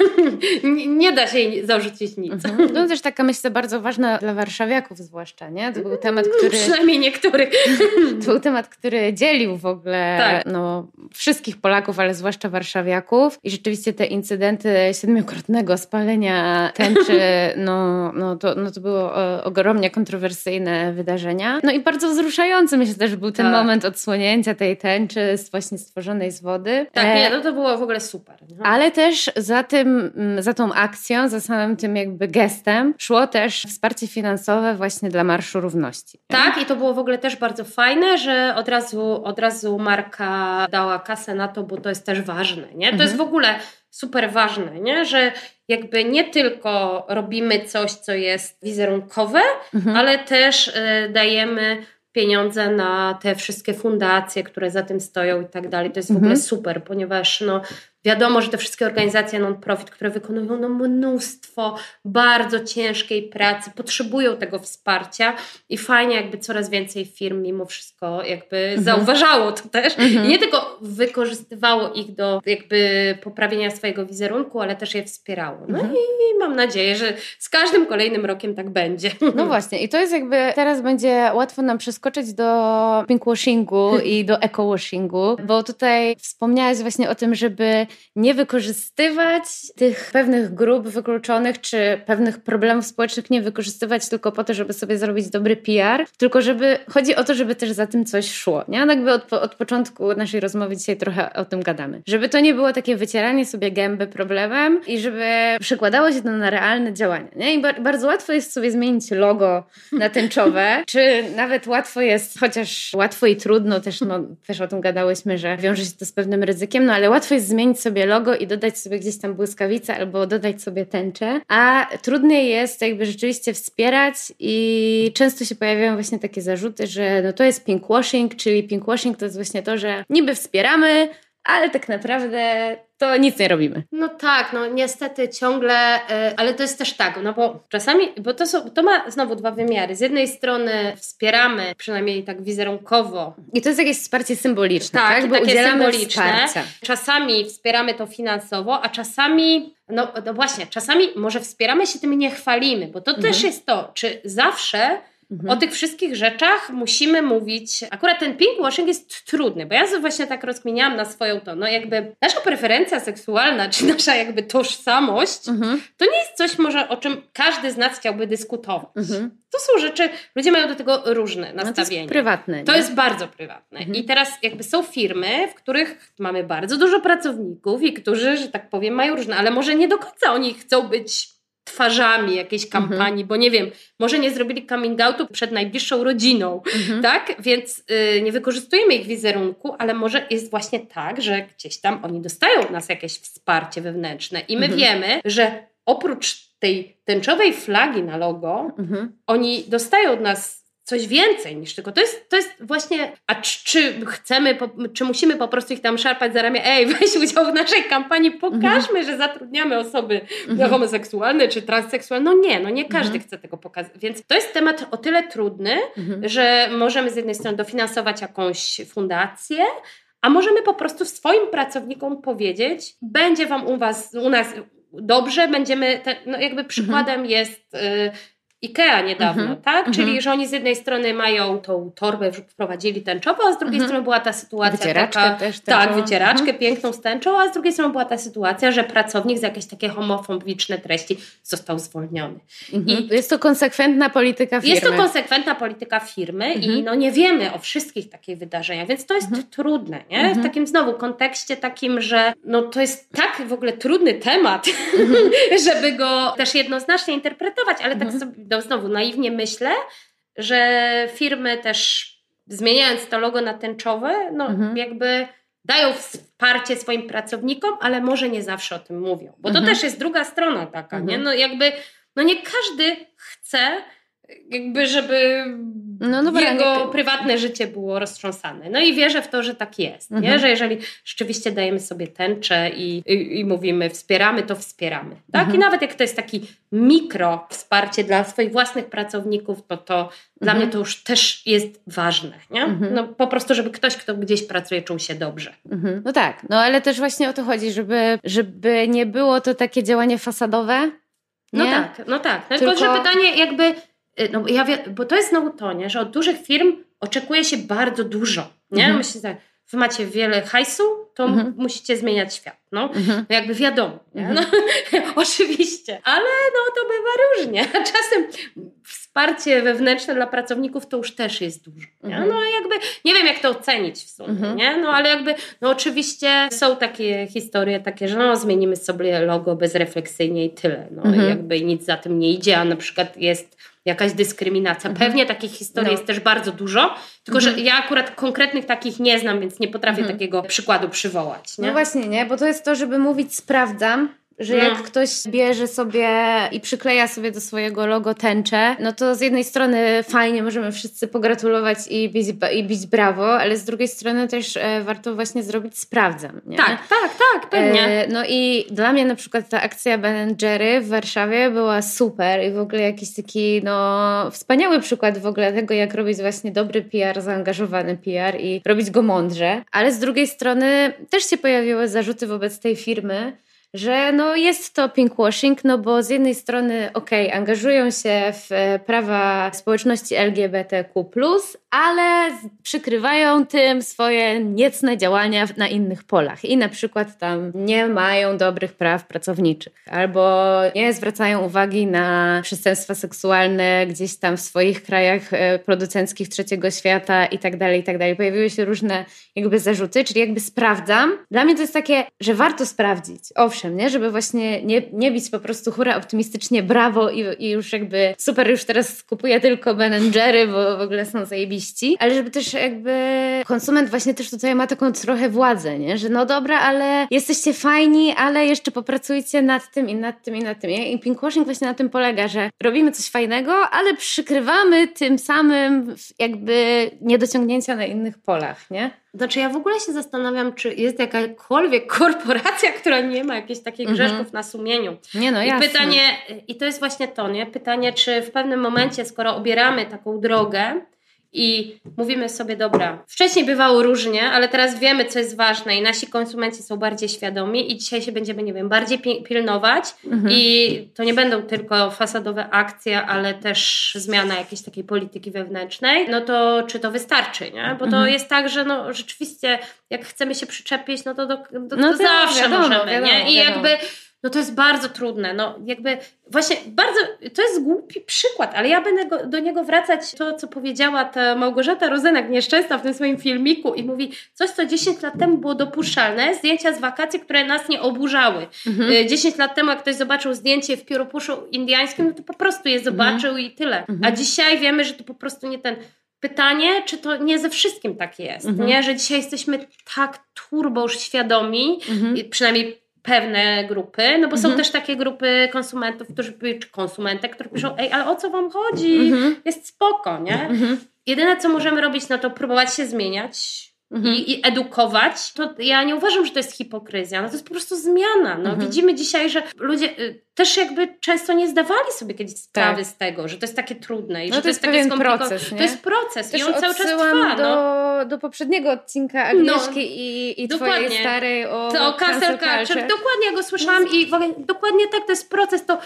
nie da się jej zarzucić nic. Mhm. No też taka myślę bardzo ważna dla warszawiaków zwłaszcza, nie? To był temat, który... Przynajmniej niektórych. to był temat, który dzielił w ogóle tak. no, wszystkich Polaków Ale zwłaszcza warszawiaków. I rzeczywiście te incydenty siedmiokrotnego spalenia tęczy, no, no, to, no to było e, ogromnie kontrowersyjne wydarzenia. No i bardzo wzruszający myślę też był ten tak. moment odsłonięcia tej tęczy właśnie stworzonej z wody. Tak, nie, no to było w ogóle super. No. Ale też za tym, za tą akcją, za samym tym jakby gestem szło też wsparcie finansowe właśnie dla Marszu Równości. Tak, i to było w ogóle też bardzo fajne, że od razu, od razu marka dała kasę na to, bo bo to jest też ważne, nie? To mhm. jest w ogóle super ważne, nie? Że jakby nie tylko robimy coś, co jest wizerunkowe, mhm. ale też y, dajemy pieniądze na te wszystkie fundacje, które za tym stoją i tak dalej. To jest w ogóle mhm. super, ponieważ no, Wiadomo, że te wszystkie organizacje non-profit, które wykonują no, mnóstwo bardzo ciężkiej pracy, potrzebują tego wsparcia i fajnie jakby coraz więcej firm mimo wszystko jakby mhm. zauważało to też mhm. i nie tylko wykorzystywało ich do jakby poprawienia swojego wizerunku, ale też je wspierało. No mhm. i mam nadzieję, że z każdym kolejnym rokiem tak będzie. No właśnie i to jest jakby teraz będzie łatwo nam przeskoczyć do pinkwashingu i do eco-washingu, bo tutaj wspomniałaś właśnie o tym, żeby nie wykorzystywać tych pewnych grup wykluczonych czy pewnych problemów społecznych, nie wykorzystywać tylko po to, żeby sobie zrobić dobry PR, tylko żeby chodzi o to, żeby też za tym coś szło. Nie? No jakby od, od początku naszej rozmowy dzisiaj trochę o tym gadamy. Żeby to nie było takie wycieranie sobie gęby problemem i żeby przekładało się to na realne działania. Nie? I bardzo łatwo jest sobie zmienić logo na tęczowe, czy nawet łatwo jest, chociaż łatwo i trudno, też, no, też o tym gadałyśmy, że wiąże się to z pewnym ryzykiem, no ale łatwo jest zmienić sobie logo i dodać sobie gdzieś tam błyskawicę albo dodać sobie tęczę, a trudniej jest jakby rzeczywiście wspierać i często się pojawiają właśnie takie zarzuty, że no to jest pinkwashing, czyli pinkwashing to jest właśnie to, że niby wspieramy, ale tak naprawdę to nic nie robimy. No tak, no niestety ciągle, yy, ale to jest też tak, no bo czasami, bo to, są, to ma znowu dwa wymiary. Z jednej strony wspieramy, przynajmniej tak wizerunkowo. I to jest jakieś wsparcie symboliczne, tak? tak? Bo takie symboliczne. Wsparcia. Czasami wspieramy to finansowo, a czasami, no, no właśnie, czasami może wspieramy się tym i nie chwalimy, bo to mhm. też jest to, czy zawsze Mhm. O tych wszystkich rzeczach musimy mówić. Akurat ten pinkwashing jest trudny, bo ja sobie właśnie tak rozkminiałam na swoją to, no jakby nasza preferencja seksualna, czy nasza jakby tożsamość, mhm. to nie jest coś może, o czym każdy z nas chciałby dyskutować. Mhm. To są rzeczy, ludzie mają do tego różne nastawienie. No to jest prywatne. To jest bardzo prywatne. Mhm. I teraz jakby są firmy, w których mamy bardzo dużo pracowników i którzy, że tak powiem, mają różne, ale może nie do końca oni chcą być twarzami jakiejś mhm. kampanii, bo nie wiem, może nie zrobili coming outu przed najbliższą rodziną, mhm. tak? Więc y, nie wykorzystujemy ich wizerunku, ale może jest właśnie tak, że gdzieś tam oni dostają od nas jakieś wsparcie wewnętrzne i my mhm. wiemy, że oprócz tej tęczowej flagi na logo, oni dostają od nas coś więcej niż tylko. To jest, to jest właśnie, a czy, chcemy, czy musimy po prostu ich tam szarpać za ramię, ej, weź udział w naszej kampanii, pokażmy, mhm. że zatrudniamy osoby mhm. homoseksualne czy transseksualne. No nie, no nie każdy mhm. chce tego pokazać. Więc to jest temat o tyle trudny, mhm. że możemy z jednej strony dofinansować jakąś fundację, a możemy po prostu swoim pracownikom powiedzieć, będzie wam u was, u nas dobrze, będziemy, te, no jakby przykładem mhm. jest... Y, IKEA niedawno, -hmm. tak? Czyli, -hmm. że oni z jednej strony mają tą torbę, wprowadzili tęczową, a z drugiej -hmm. strony była ta sytuacja wycieraczkę taka... też Tak, wycieraczkę mhm. piękną z tęczą, a z drugiej strony była ta sytuacja, że pracownik za jakieś takie homofobiczne treści został zwolniony. Mhm. I jest to konsekwentna polityka firmy. Jest to konsekwentna polityka firmy i mhm. no nie wiemy o wszystkich takich wydarzeniach, więc to jest trudne, nie? W takim znowu kontekście takim, że no to jest tak w ogóle trudny temat, żeby go też jednoznacznie interpretować, ale tak sobie no znowu naiwnie myślę, że firmy też zmieniając to logo na tęczowe, no mhm. jakby dają wsparcie swoim pracownikom, ale może nie zawsze o tym mówią. Bo to mhm. też jest druga strona taka, mhm. nie? No jakby, no nie każdy chce jakby, żeby no, no jego nie... prywatne życie było roztrząsane. No i wierzę w to, że tak jest, mhm. nie? że jeżeli rzeczywiście dajemy sobie tęczę i, i, i mówimy wspieramy, to wspieramy. Tak? Mhm. I nawet jak to jest taki mikro wsparcie dla swoich własnych pracowników, to to mhm. dla mnie to już też jest ważne. Nie? Mhm. No, po prostu, żeby ktoś, kto gdzieś pracuje, czuł się dobrze. Mhm. No tak, no ale też właśnie o to chodzi, żeby, żeby nie było to takie działanie fasadowe, no nie? No tak, no tak. No tylko, tylko, że pytanie jakby Y, no ja wie, bo to jest znowu to, nie, że od dużych firm oczekuje się bardzo dużo, nie? Mhm. Myślę tak, wy macie wiele hajsu, to mhm. musicie zmieniać świat, no. Mhm. no jakby wiadomo? Mhm. No, oczywiście, ale no to bywa różnie, czasem wsparcie wewnętrzne dla pracowników to już też jest dużo, nie? Mhm. no jakby, nie wiem jak to ocenić w sumie, mhm. nie? no ale jakby, no oczywiście są takie historie takie, że no zmienimy sobie logo bezrefleksyjnie i tyle, no jakby nic za tym nie idzie, a na przykład jest jakaś dyskryminacja. Mhm. Pewnie takich historii no. jest też bardzo dużo, tylko mhm. że ja akurat konkretnych takich nie znam, więc nie potrafię mhm. takiego przykładu przywołać. Nie? No właśnie, nie, bo to jest to, żeby mówić sprawdzam, że jak no. ktoś bierze sobie i przykleja sobie do swojego logo tęczę, no to z jednej strony fajnie, możemy wszyscy pogratulować i bić, i bić brawo, ale z drugiej strony też e, warto właśnie zrobić sprawdzam. Nie? Tak, tak, tak, pewnie. E, no i dla mnie na przykład ta akcja Ben Jerry w Warszawie była super i w ogóle jakiś taki no wspaniały przykład w ogóle tego, jak robić właśnie dobry PR, zaangażowany PR i robić go mądrze, ale z drugiej strony też się pojawiły zarzuty wobec tej firmy, że no jest to pinkwashing, no bo z jednej strony okej, okay, angażują się w e, prawa społeczności LGBTQ+, ale przykrywają tym swoje niecne działania na innych polach i na przykład tam nie mają dobrych praw pracowniczych albo nie zwracają uwagi na przestępstwa seksualne gdzieś tam w swoich krajach e, producenckich trzeciego świata i tak dalej, i tak dalej. Pojawiły się różne jakby zarzuty, czyli jakby sprawdzam. Dla mnie to jest takie, że warto sprawdzić, owszem, nie? żeby właśnie nie, nie bić po prostu hura optymistycznie brawo i, i już jakby super, już teraz kupuję tylko Ben Jerry, bo w ogóle są zajebiści ale żeby też jakby konsument właśnie też tutaj ma taką trochę władzę, nie? że no dobra, ale jesteście fajni, ale jeszcze popracujcie nad tym i nad tym i nad tym. I pinkwashing właśnie na tym polega, że robimy coś fajnego, ale przykrywamy tym samym jakby niedociągnięcia na innych polach, nie? Znaczy ja w ogóle się zastanawiam, czy jest jakakolwiek korporacja, która nie ma jakichś takich mhm. grzeszków na sumieniu. Nie no, jasne. I pytanie, i to jest właśnie to, nie? Pytanie, czy w pewnym momencie, skoro obieramy taką drogę, i mówimy sobie, dobra, wcześniej bywało różnie, ale teraz wiemy, co jest ważne i nasi konsumenci są bardziej świadomi i dzisiaj się będziemy, nie wiem, bardziej pilnować mhm. i to nie będą tylko fasadowe akcje, ale też zmiana jakiejś takiej polityki wewnętrznej, no to czy to wystarczy, nie? Bo to mhm. jest tak, że no rzeczywiście jak chcemy się przyczepić, no to, do, do, no to zawsze wiadomo, możemy, wiadomo, nie? I wiadomo. jakby no to jest bardzo trudne. No jakby właśnie bardzo, to jest głupi przykład, ale ja będę go, do niego wracać to, co powiedziała ta Małgorzata Rozenek nieszczęsna w tym swoim filmiku i mówi coś, co 10 lat temu było dopuszczalne, zdjęcia z wakacji, które nas nie oburzały. Mhm. 10 y, lat temu, jak ktoś zobaczył zdjęcie w pióropuszu indiańskim, no to po prostu je zobaczył mhm. i tyle. Mhm. A dzisiaj wiemy, że to po prostu nie ten Pytanie, czy to nie ze wszystkim tak jest, mhm. nie? że dzisiaj jesteśmy tak turbo już świadomi, mhm. przynajmniej pewne grupy, no bo mhm. są też takie grupy konsumentów, którzy, czy konsumentek, które piszą, ej, ale o co wam chodzi? Mhm. Jest spoko, nie? Mhm. Jedyne, co możemy robić, no to próbować się zmieniać, Mhm. I, i, edukować, to ja nie uważam, że to jest hipokryzja, no to jest po prostu zmiana. No, mhm. Widzimy dzisiaj, że ludzie y, też jakby często nie zdawali sobie kiedyś sprawy tak. z tego, że to jest takie trudne i no że to jest, jest takie proces. Nie? To jest proces też i on cały czas trwa. Do, no. do poprzedniego odcinka Agnieszki no, i, i twojej starej o to cancel culture. culture. Dokładnie, ja go słyszałam i dokładnie tak, to jest proces, to, to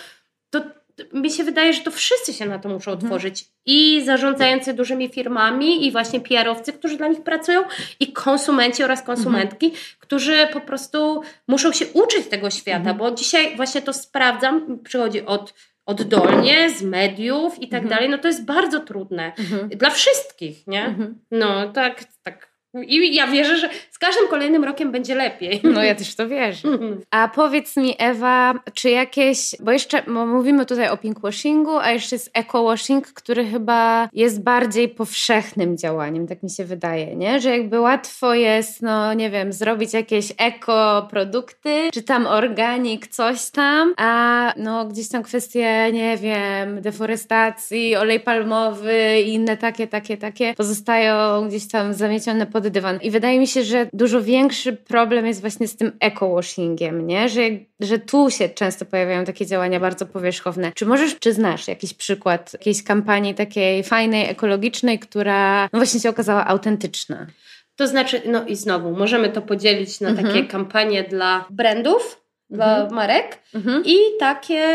mi się wydaje, że to wszyscy się na to muszą mhm. otworzyć. I zarządzający dużymi firmami, i właśnie PR-owcy, którzy dla nich pracują, i konsumenci oraz konsumentki, mhm. którzy po prostu muszą się uczyć tego świata, mhm. bo dzisiaj właśnie to sprawdzam, przychodzi od oddolnie, z mediów i tak mhm. dalej, no to jest bardzo trudne. Mhm. Dla wszystkich, nie? Mhm. No tak, tak i ja wierzę, że z każdym kolejnym rokiem będzie lepiej. No ja też to wierzę. Mhm. A powiedz mi Ewa, czy jakieś, bo jeszcze bo mówimy tutaj o pinkwashingu, a jeszcze jest eco-washing, który chyba jest bardziej powszechnym działaniem, tak mi się wydaje, nie? Że jakby łatwo jest, no nie wiem, zrobić jakieś eko-produkty, czy tam organik, coś tam, a no gdzieś tam kwestie, nie wiem, deforestacji, olej palmowy i inne takie, takie, takie pozostają gdzieś tam zamiecione pod pod dywan. I wydaje mi się, że dużo większy problem jest właśnie z tym eco-washingiem, nie? Że, że tu się często pojawiają takie działania bardzo powierzchowne. Czy możesz, czy znasz jakiś przykład jakiejś kampanii takiej fajnej, ekologicznej, która no właśnie się okazała autentyczna? To znaczy, no i znowu, możemy to podzielić na mhm. takie kampanie dla brandów, dla mhm. marek mhm. i takie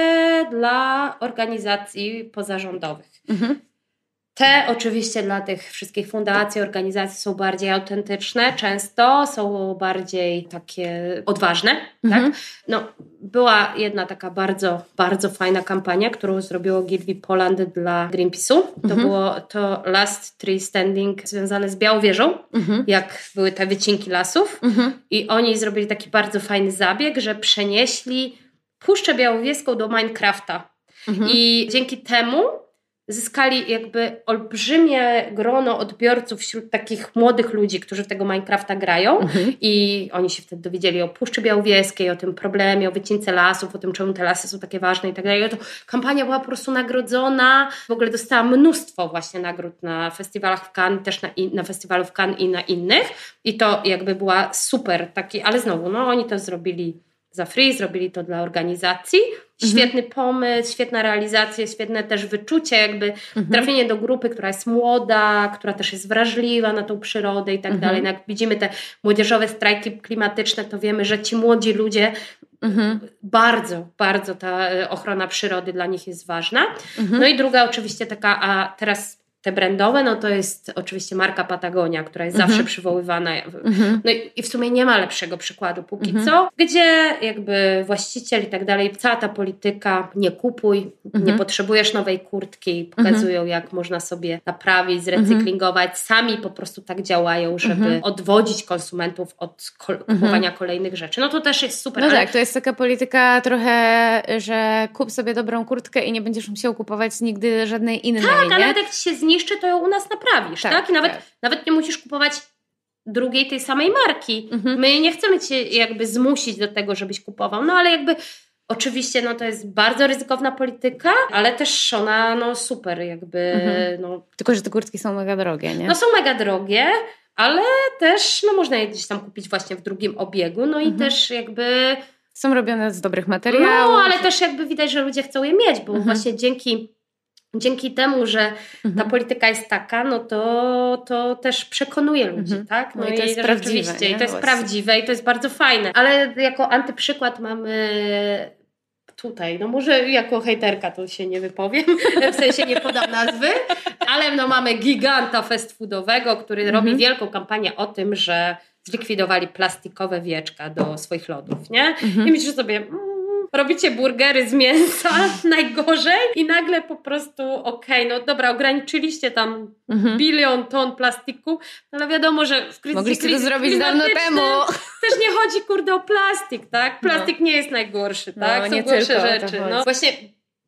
dla organizacji pozarządowych. Mhm. Te oczywiście dla tych wszystkich fundacji, organizacji są bardziej autentyczne, często są bardziej takie odważne. Tak? Mhm. Tak? No, była jedna taka bardzo, bardzo fajna kampania, którą zrobiło Gilby Poland dla Greenpeace'u. To mhm. było to Last Tree Standing związane z Białowieżą, mhm. jak były te wycinki lasów. Mhm. I oni zrobili taki bardzo fajny zabieg, że przenieśli Puszczę Białowieską do Minecrafta. Mhm. I dzięki temu zyskali jakby olbrzymie grono odbiorców wśród takich młodych ludzi, którzy w tego Minecrafta grają mhm. i oni się wtedy dowiedzieli o Puszczy Białowieskiej, o tym problemie, o wycince lasów, o tym, czemu te lasy są takie ważne i tak dalej. To kampania była po prostu nagrodzona, w ogóle dostała mnóstwo właśnie nagród na festiwalach w Cannes, też na, na festiwalu w Cannes i na innych i to jakby była super taki, ale znowu, no oni to zrobili za free, zrobili to dla organizacji. Mhm. Świetny mhm. pomysł, świetna realizacja, świetne też wyczucie, jakby mhm. trafienie do grupy, która jest młoda, która też jest wrażliwa na tą przyrodę i tak mhm. dalej. No jak widzimy te młodzieżowe strajki klimatyczne, to wiemy, że ci młodzi ludzie mhm. bardzo, bardzo ta e, ochrona przyrody dla nich jest ważna. Mhm. No i druga oczywiście taka, a teraz te brandowe, no to jest oczywiście marka Patagonia, która jest mhm. zawsze przywoływana. Mhm. No i, w sumie nie ma lepszego przykładu póki mhm. co, gdzie jakby właściciel i tak dalej, cała ta polityka nie kupuj, nie mhm. potrzebujesz nowej kurtki, pokazują mhm. jak można sobie naprawić, zrecyklingować. Sami po prostu tak działają, żeby odwodzić konsumentów od kupowania kolejnych rzeczy. No to też jest super. No ale... tak, to jest taka polityka trochę, że kup sobie dobrą kurtkę i nie będziesz musiał kupować nigdy żadnej innej. Tak, nie? ale ci się zniszczy zniszczy, to ją u nas naprawisz, tak? tak? I nawet, tak. nawet nie musisz kupować drugiej tej samej marki. Mhm. My nie chcemy cię jakby zmusić do tego, żebyś kupował, no ale jakby oczywiście no to jest bardzo ryzykowna polityka, ale też ona no super jakby. Mhm. No, Tylko, że te kurtki są mega drogie, nie? No są mega drogie, ale też no można je gdzieś tam kupić właśnie w drugim obiegu, no i mhm. też jakby... Są robione z dobrych materiałów. No, ale też jakby widać, że ludzie chcą je mieć, bo mhm. właśnie dzięki dzięki temu, że mhm. ta polityka jest taka, no to, to też przekonuje ludzi, mhm. tak? No, no i to jest prawdziwe. I to jest Właśnie. prawdziwe i to jest bardzo fajne. Ale jako antyprzykład mamy tutaj, no może jako hejterka to się nie wypowiem, w sensie nie podam nazwy, ale no mamy giganta fast foodowego, który mhm. robi wielką kampanię o tym, że zlikwidowali plastikowe wieczka do swoich lodów, nie? Mhm. I myślisz sobie, mm, robicie burgery z mięsa najgorzej i nagle po prostu okej, okay, no dobra, ograniczyliście tam mhm. bilion ton plastiku, ale wiadomo, że w kryzysie Mogliście to zrobić dawno temu. Też nie chodzi kurde o plastik, tak? Plastik no. nie jest najgorszy, tak? No, Są nie gorsze rzeczy. No właśnie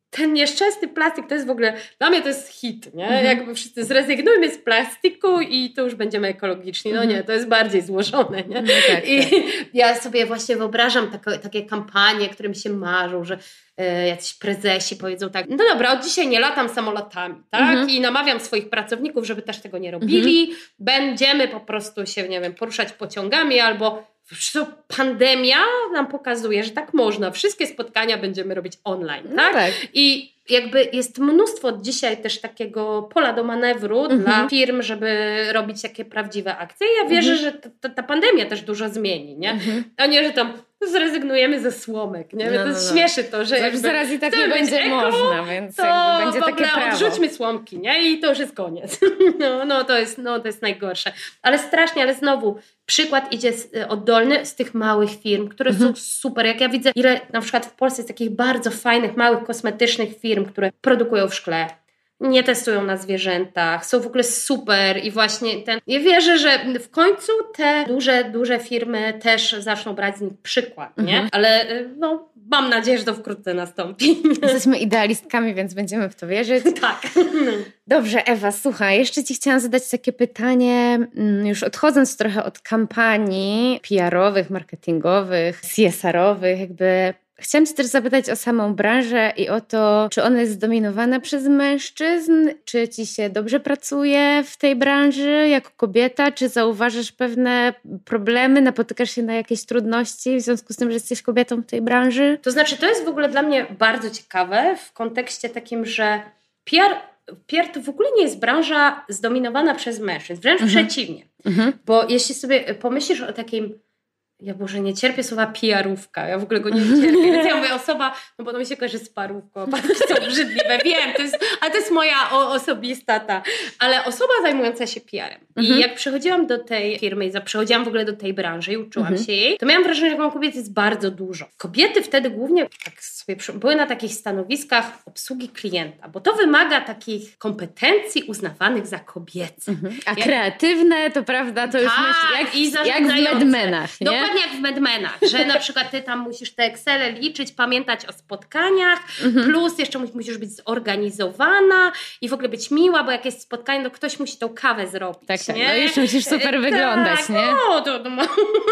ten nieszczęsny plastik to jest w ogóle, dla mnie to jest hit, nie? Mhm. Jakby wszyscy zrezygnujmy z plastiku i to już będziemy ekologiczni. No mhm. nie, to jest bardziej złożone, nie? No tak, I tak. ja sobie właśnie wyobrażam takie, takie kampanie, którym się marzą, że e, jacyś prezesi powiedzą tak, no dobra, od dzisiaj nie latam samolotami, tak? Mhm. I namawiam swoich pracowników, żeby też tego nie robili. Mhm. Będziemy po prostu się, nie wiem, poruszać pociągami albo Zresztą pandemia nam pokazuje, że tak można. Wszystkie spotkania będziemy robić online, tak? No tak. I jakby jest mnóstwo dzisiaj też takiego pola do manewru mhm. dla firm, żeby robić takie prawdziwe akcje. Ja wierzę, mhm. że ta, ta, pandemia też dużo zmieni, nie? Mhm. A nie, że tam zrezygnujemy ze słomek, nie? No, to no, no. śmieszy to, że jakby, zaraz i tak nie będzie eko, można, więc to będzie takie prawo. odrzućmy słomki, nie? I to już jest koniec. No, no, to jest, no to jest najgorsze. Ale strasznie, ale znowu przykład idzie y, oddolny z tych małych firm, które mhm. są super. Jak ja widzę, ile na przykład w Polsce jest takich bardzo fajnych, małych, kosmetycznych firm, które produkują w szkle, nie testują na zwierzętach, są w ogóle super i właśnie ten. Ja wierzę, że w końcu te duże, duże firmy też zaczną brać z nich przykład, nie? Mhm. Ale y, no, mam nadzieję, że to wkrótce nastąpi. Jesteśmy idealistkami, więc będziemy w to wierzyć. tak. Dobrze, Ewa, słuchaj, jeszcze Ci chciałam zadać takie pytanie, mm, już odchodząc trochę od kampanii PR-owych, marketingowych, CSR-owych, jakby Chciałam Cię też zapytać o samą branżę i o to, czy ona jest zdominowana przez mężczyzn, czy Ci się dobrze pracuje w tej branży jako kobieta, czy zauważasz pewne problemy, napotykasz się na jakieś trudności w związku z tym, że jesteś kobietą w tej branży? To znaczy, to jest w ogóle dla mnie bardzo ciekawe w kontekście takim, że PR PR to w ogóle nie jest branża zdominowana przez mężczyzn, wręcz mhm. przeciwnie. Mhm. Bo jeśli sobie pomyślisz o takim ja Boże, nie cierpię słowa PR-ówka, ja w ogóle go nie cierpię. Więc ja mówię osoba, no bo to mi się kojarzy z parówką, parówki są brzydliwe, wiem, to jest, ale to jest moja o, osobista ta, ale osoba zajmująca się PR-em. Mhm. I jak przychodziłam do tej firmy i przychodziłam w ogóle do tej branży i uczyłam mhm. się jej, to miałam wrażenie, że mam kobiet jest bardzo dużo. Kobiety wtedy głównie tak sobie były na takich stanowiskach obsługi klienta, bo to wymaga takich kompetencji uznawanych za kobiece. Mhm. A kreatywne to prawda, to już tak, myśl, jak, i jak w medmenach, nie? Dokładnie jak w medmenach, że na przykład ty tam musisz te Excele liczyć, pamiętać o spotkaniach, mhm. plus jeszcze musisz być zorganizowana i w ogóle być miła, bo jak jest spotkanie, to ktoś musi tą kawę zrobić. Tak, tak. nie? No jeszcze musisz super tak, wyglądać, nie? No, to, to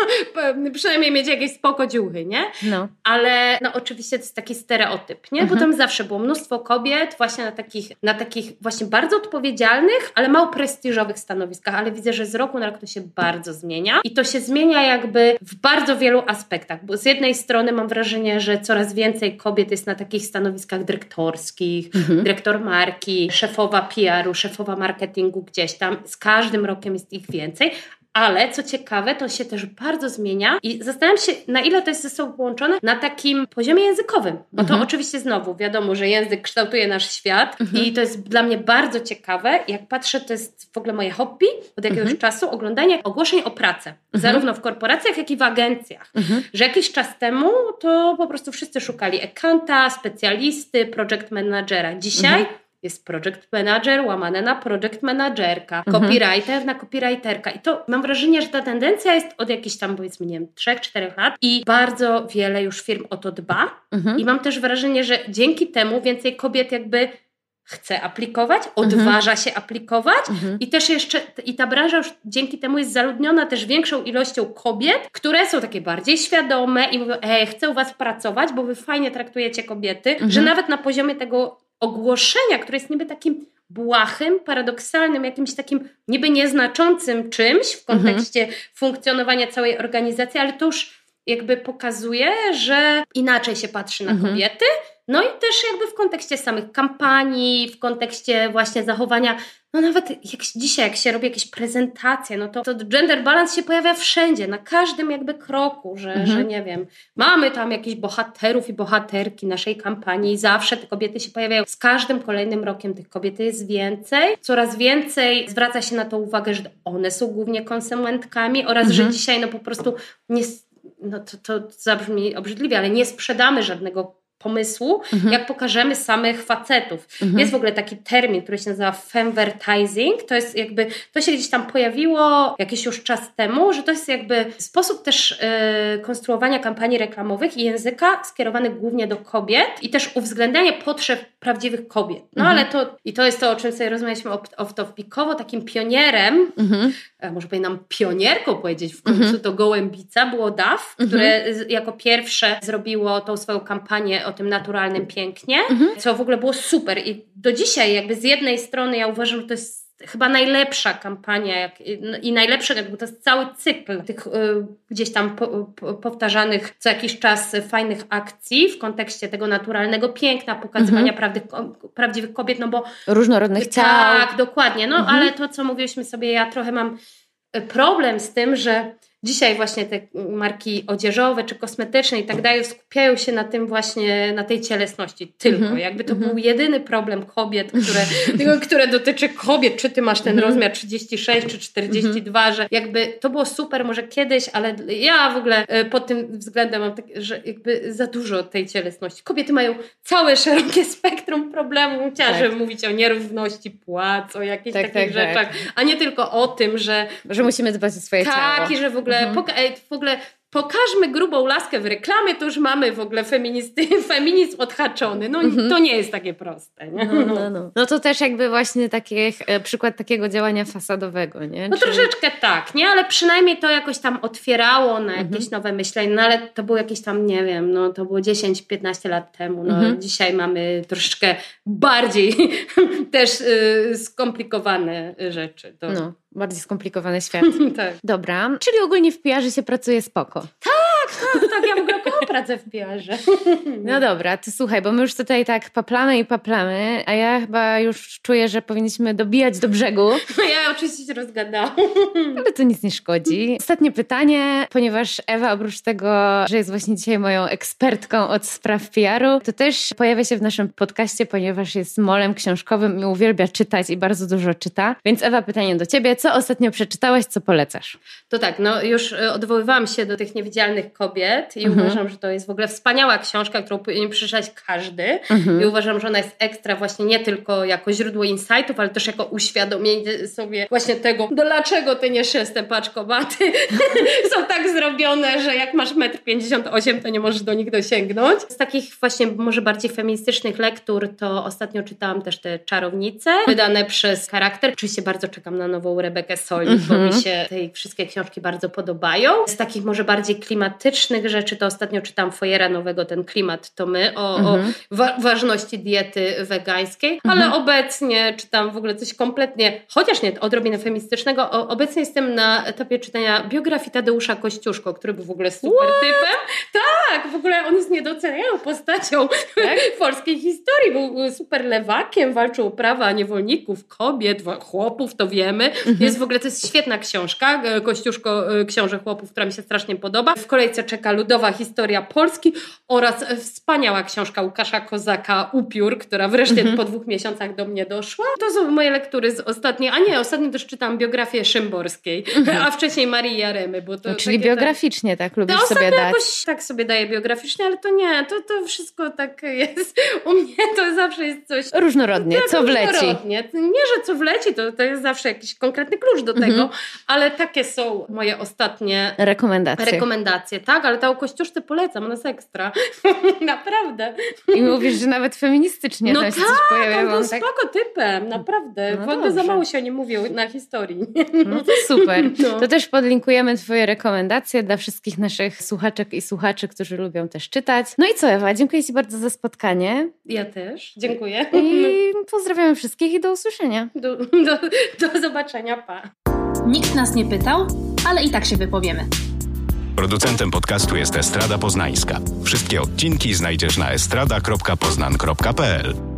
przynajmniej mieć jakieś spoko dziuchy, nie? No. Ale no oczywiście to jest taki stereotyp, nie? Mhm. Bo tam zawsze było mnóstwo kobiet właśnie na takich, na takich właśnie bardzo odpowiedzialnych, ale mało prestiżowych stanowiskach, ale widzę, że z roku na rok to się bardzo zmienia i to się zmienia jakby w bardzo wielu aspektach, bo z jednej strony mam wrażenie, że coraz więcej kobiet jest na takich stanowiskach dyrektorskich, mhm. dyrektor marki, szefowa PR-u, szefowa marketingu gdzieś tam, z każdym rokiem jest ich więcej, ale co ciekawe, to się też bardzo zmienia i zastanawiam się, na ile to jest ze sobą połączone na takim poziomie językowym. Bo mhm. to oczywiście znowu wiadomo, że język kształtuje nasz świat mhm. i to jest dla mnie bardzo ciekawe. Jak patrzę, to jest w ogóle moje hobby od jakiegoś mhm. czasu oglądanie ogłoszeń o pracę. Mhm. Zarówno w korporacjach, jak i w agencjach. Mhm. Że jakiś czas temu to po prostu wszyscy szukali ekanta, specjalisty, project managera. Dzisiaj mhm jest project manager łamane na project managerka, mhm. copywriter na copywriterka. I to mam wrażenie, że ta tendencja jest od jakichś tam powiedzmy, nie wiem, 3-4 lat i bardzo wiele już firm o to dba. Mhm. I mam też wrażenie, że dzięki temu więcej kobiet jakby chce aplikować, odważa mhm. się aplikować mhm. i też jeszcze, i ta branża już dzięki temu jest zaludniona też większą ilością kobiet, które są takie bardziej świadome i mówią, ej, chcę u Was pracować, bo Wy fajnie traktujecie kobiety, mhm. że nawet na poziomie tego ogłoszenia, które jest niby takim błahym, paradoksalnym, jakimś takim niby nieznaczącym czymś w mhm. kontekście mhm. funkcjonowania całej organizacji, ale to już jakby pokazuje, że inaczej się patrzy na mhm. kobiety, No i też jakby w kontekście samych kampanii, w kontekście właśnie zachowania, no nawet jak dzisiaj, jak się robi jakieś prezentacje, no to, to gender balance się pojawia wszędzie, na każdym jakby kroku, że, mhm. że nie wiem, mamy tam jakichś bohaterów i bohaterki naszej kampanii i zawsze te kobiety się pojawiają. Z każdym kolejnym rokiem tych kobiet jest więcej, coraz więcej zwraca się na to uwagę, że one są głównie konsumentkami oraz, mhm. że dzisiaj no po prostu nie, no to, to zabrzmi obrzydliwie, ale nie sprzedamy żadnego pomysłu, mhm. jak pokażemy samych facetów. Mhm. Jest w ogóle taki termin, który się nazywa femvertising. To jest jakby, to się gdzieś tam pojawiło jakiś już czas temu, że to jest jakby sposób też yy, konstruowania kampanii reklamowych i języka skierowany głównie do kobiet i też uwzględnianie potrzeb prawdziwych kobiet. No mhm. ale to, i to jest to, o czym sobie rozmawialiśmy off-topicowo, takim pionierem, mhm. e, może powinnam pionierką powiedzieć w końcu, mhm. to Gołębica, było DAF, mhm. które jako pierwsze zrobiło tą swoją kampanię o tym naturalnym pięknie, mhm. co w ogóle było super i do dzisiaj jakby z jednej strony ja uważam, że to jest chyba najlepsza kampania jak, i najlepszy jakby to jest cały cykl tych y, gdzieś tam po, po, powtarzanych co jakiś czas fajnych akcji w kontekście tego naturalnego piękna, pokazywania mhm. prawdy, prawdziwych kobiet, no bo różnorodnych ciał. Tak, dokładnie, no mhm. ale to co mówiliśmy sobie, ja trochę mam problem z tym, że Dzisiaj właśnie te marki odzieżowe czy kosmetyczne i tak dalej skupiają się na tym właśnie, na tej cielesności tylko. Mm -hmm. Jakby to mm -hmm. był jedyny problem kobiet, które, które dotyczy kobiet, czy ty masz ten mm -hmm. rozmiar 36 czy 42, mhm. że jakby to było super może kiedyś, ale ja w ogóle e, pod tym względem mam tak, że jakby za dużo tej cielesności. Kobiety mają całe szerokie spektrum problemów. Chciałabym tak. mówić o nierówności płac, o jakichś tak, takich tak, rzeczach, tak. a nie tylko o tym, że... Że musimy dbać o swoje tak, ciało. Tak, i że w ogóle mhm. w ogóle pokażmy grubą laskę w reklamie, to już mamy w ogóle feministy, feminizm odhaczony. No mhm. to nie jest takie proste. Nie? No, no, no. no to też jakby właśnie taki e, przykład takiego działania fasadowego, nie? No Czy... troszeczkę tak, nie? Ale przynajmniej to jakoś tam otwierało na jakieś mhm. nowe myślenie, no ale to było jakieś tam, nie wiem, no to było 10-15 lat temu. No mhm. dzisiaj mamy troszeczkę bardziej też y, skomplikowane rzeczy. To... No bardziej skomplikowany świat. tak. Dobra, czyli ogólnie w PR się pracuje spoko. Tak, tak, tak, ja pracę w pr No dobra, to słuchaj, bo my już tutaj tak paplamy i paplamy, a ja chyba już czuję, że powinniśmy dobijać do brzegu. No ja oczywiście się rozgadałam. Ale to nic nie szkodzi. Ostatnie pytanie, ponieważ Ewa oprócz tego, że jest właśnie dzisiaj moją ekspertką od spraw PR-u, to też pojawia się w naszym podcaście, ponieważ jest molem książkowym i uwielbia czytać i bardzo dużo czyta. Więc Ewa, pytanie do Ciebie, co ostatnio przeczytałaś, co polecasz? To tak, no już e, odwoływałam się do tych niewidzialnych kobiet i mhm. uważam, że to jest w ogóle wspaniała książka, którą powinien przeczytać każdy mhm. i uważam, że ona jest ekstra właśnie nie tylko jako źródło insightów, ale też jako uświadomienie sobie właśnie tego, dlaczego te nieszczęsne paczkomaty są tak zrobione, że jak masz 1,58 m, to nie możesz do nich dosięgnąć. Z takich właśnie może bardziej feministycznych lektur to ostatnio czytałam też te Czarownice, wydane przez Charakter. Oczywiście bardzo czekam na nową Rebekę Solik, mm -hmm. bo mi mhm. się te wszystkie książki bardzo podobają. Z takich może bardziej klimatycznych rzeczy to ostatnio czytam Fojera Nowego, ten klimat to my, o, -hmm. o mhm. wa ważności diety wegańskiej, ale mm -hmm. obecnie czytam w ogóle coś kompletnie, chociaż nie odrobinę feministycznego, o, obecnie jestem na etapie czytania biografii Tadeusza Kościuszko, który był w ogóle super What? typem. Tak, w ogóle on jest niedoceniają postacią tak? polskiej historii. Był super lewakiem, walczył o prawa niewolników, kobiet, chłopów, to wiemy. Mhm. Jest w ogóle, to jest świetna książka, e, Kościuszko e, Książę Chłopów, która mi się strasznie podoba. W kolejce czeka Ludowa Historia Polski oraz wspaniała książka Łukasza Kozaka Upiór, która wreszcie mhm. po dwóch miesiącach do mnie doszła. To są moje lektury z ostatniej, a nie, ostatnio też czytam biografię Szymborskiej, mhm. a wcześniej Marii Jaremy. Bo to no, czyli biograficznie tak lubisz to sobie dać. jakoś tak sobie daję biograficznie, ale to nie, to, to wszystko tak jest. U mnie to zawsze jest coś... Różnorodnie, tak, co wleci. Różnorodnie. Nie, że co wleci, to, to jest zawsze jakiś konkretny klucz do tego, mhm. ale takie są moje ostatnie rekomendacje. rekomendacje. Tak, ale ta o Kościuszce polecam, ona jest ekstra. naprawdę. I mówisz, że nawet feministycznie no się tak, coś pojawia. No tak, spoko typem, naprawdę. No w ogóle za mało się nie mówił na historii. No to super. No. To też podlinkujemy Twoje rekomendacje dla wszystkich naszych słuchaczek i słuchaczy, którzy lubią też czytać. No i co Ewa, dziękuję Ci bardzo za spotkanie. Ja też, dziękuję. I pozdrawiamy wszystkich i do usłyszenia. Do, do, do zobaczenia, pa. Nikt nas nie pytał, ale i tak się wypowiemy. Producentem podcastu jest Estrada Poznańska. Wszystkie odcinki znajdziesz na estrada.poznan.pl.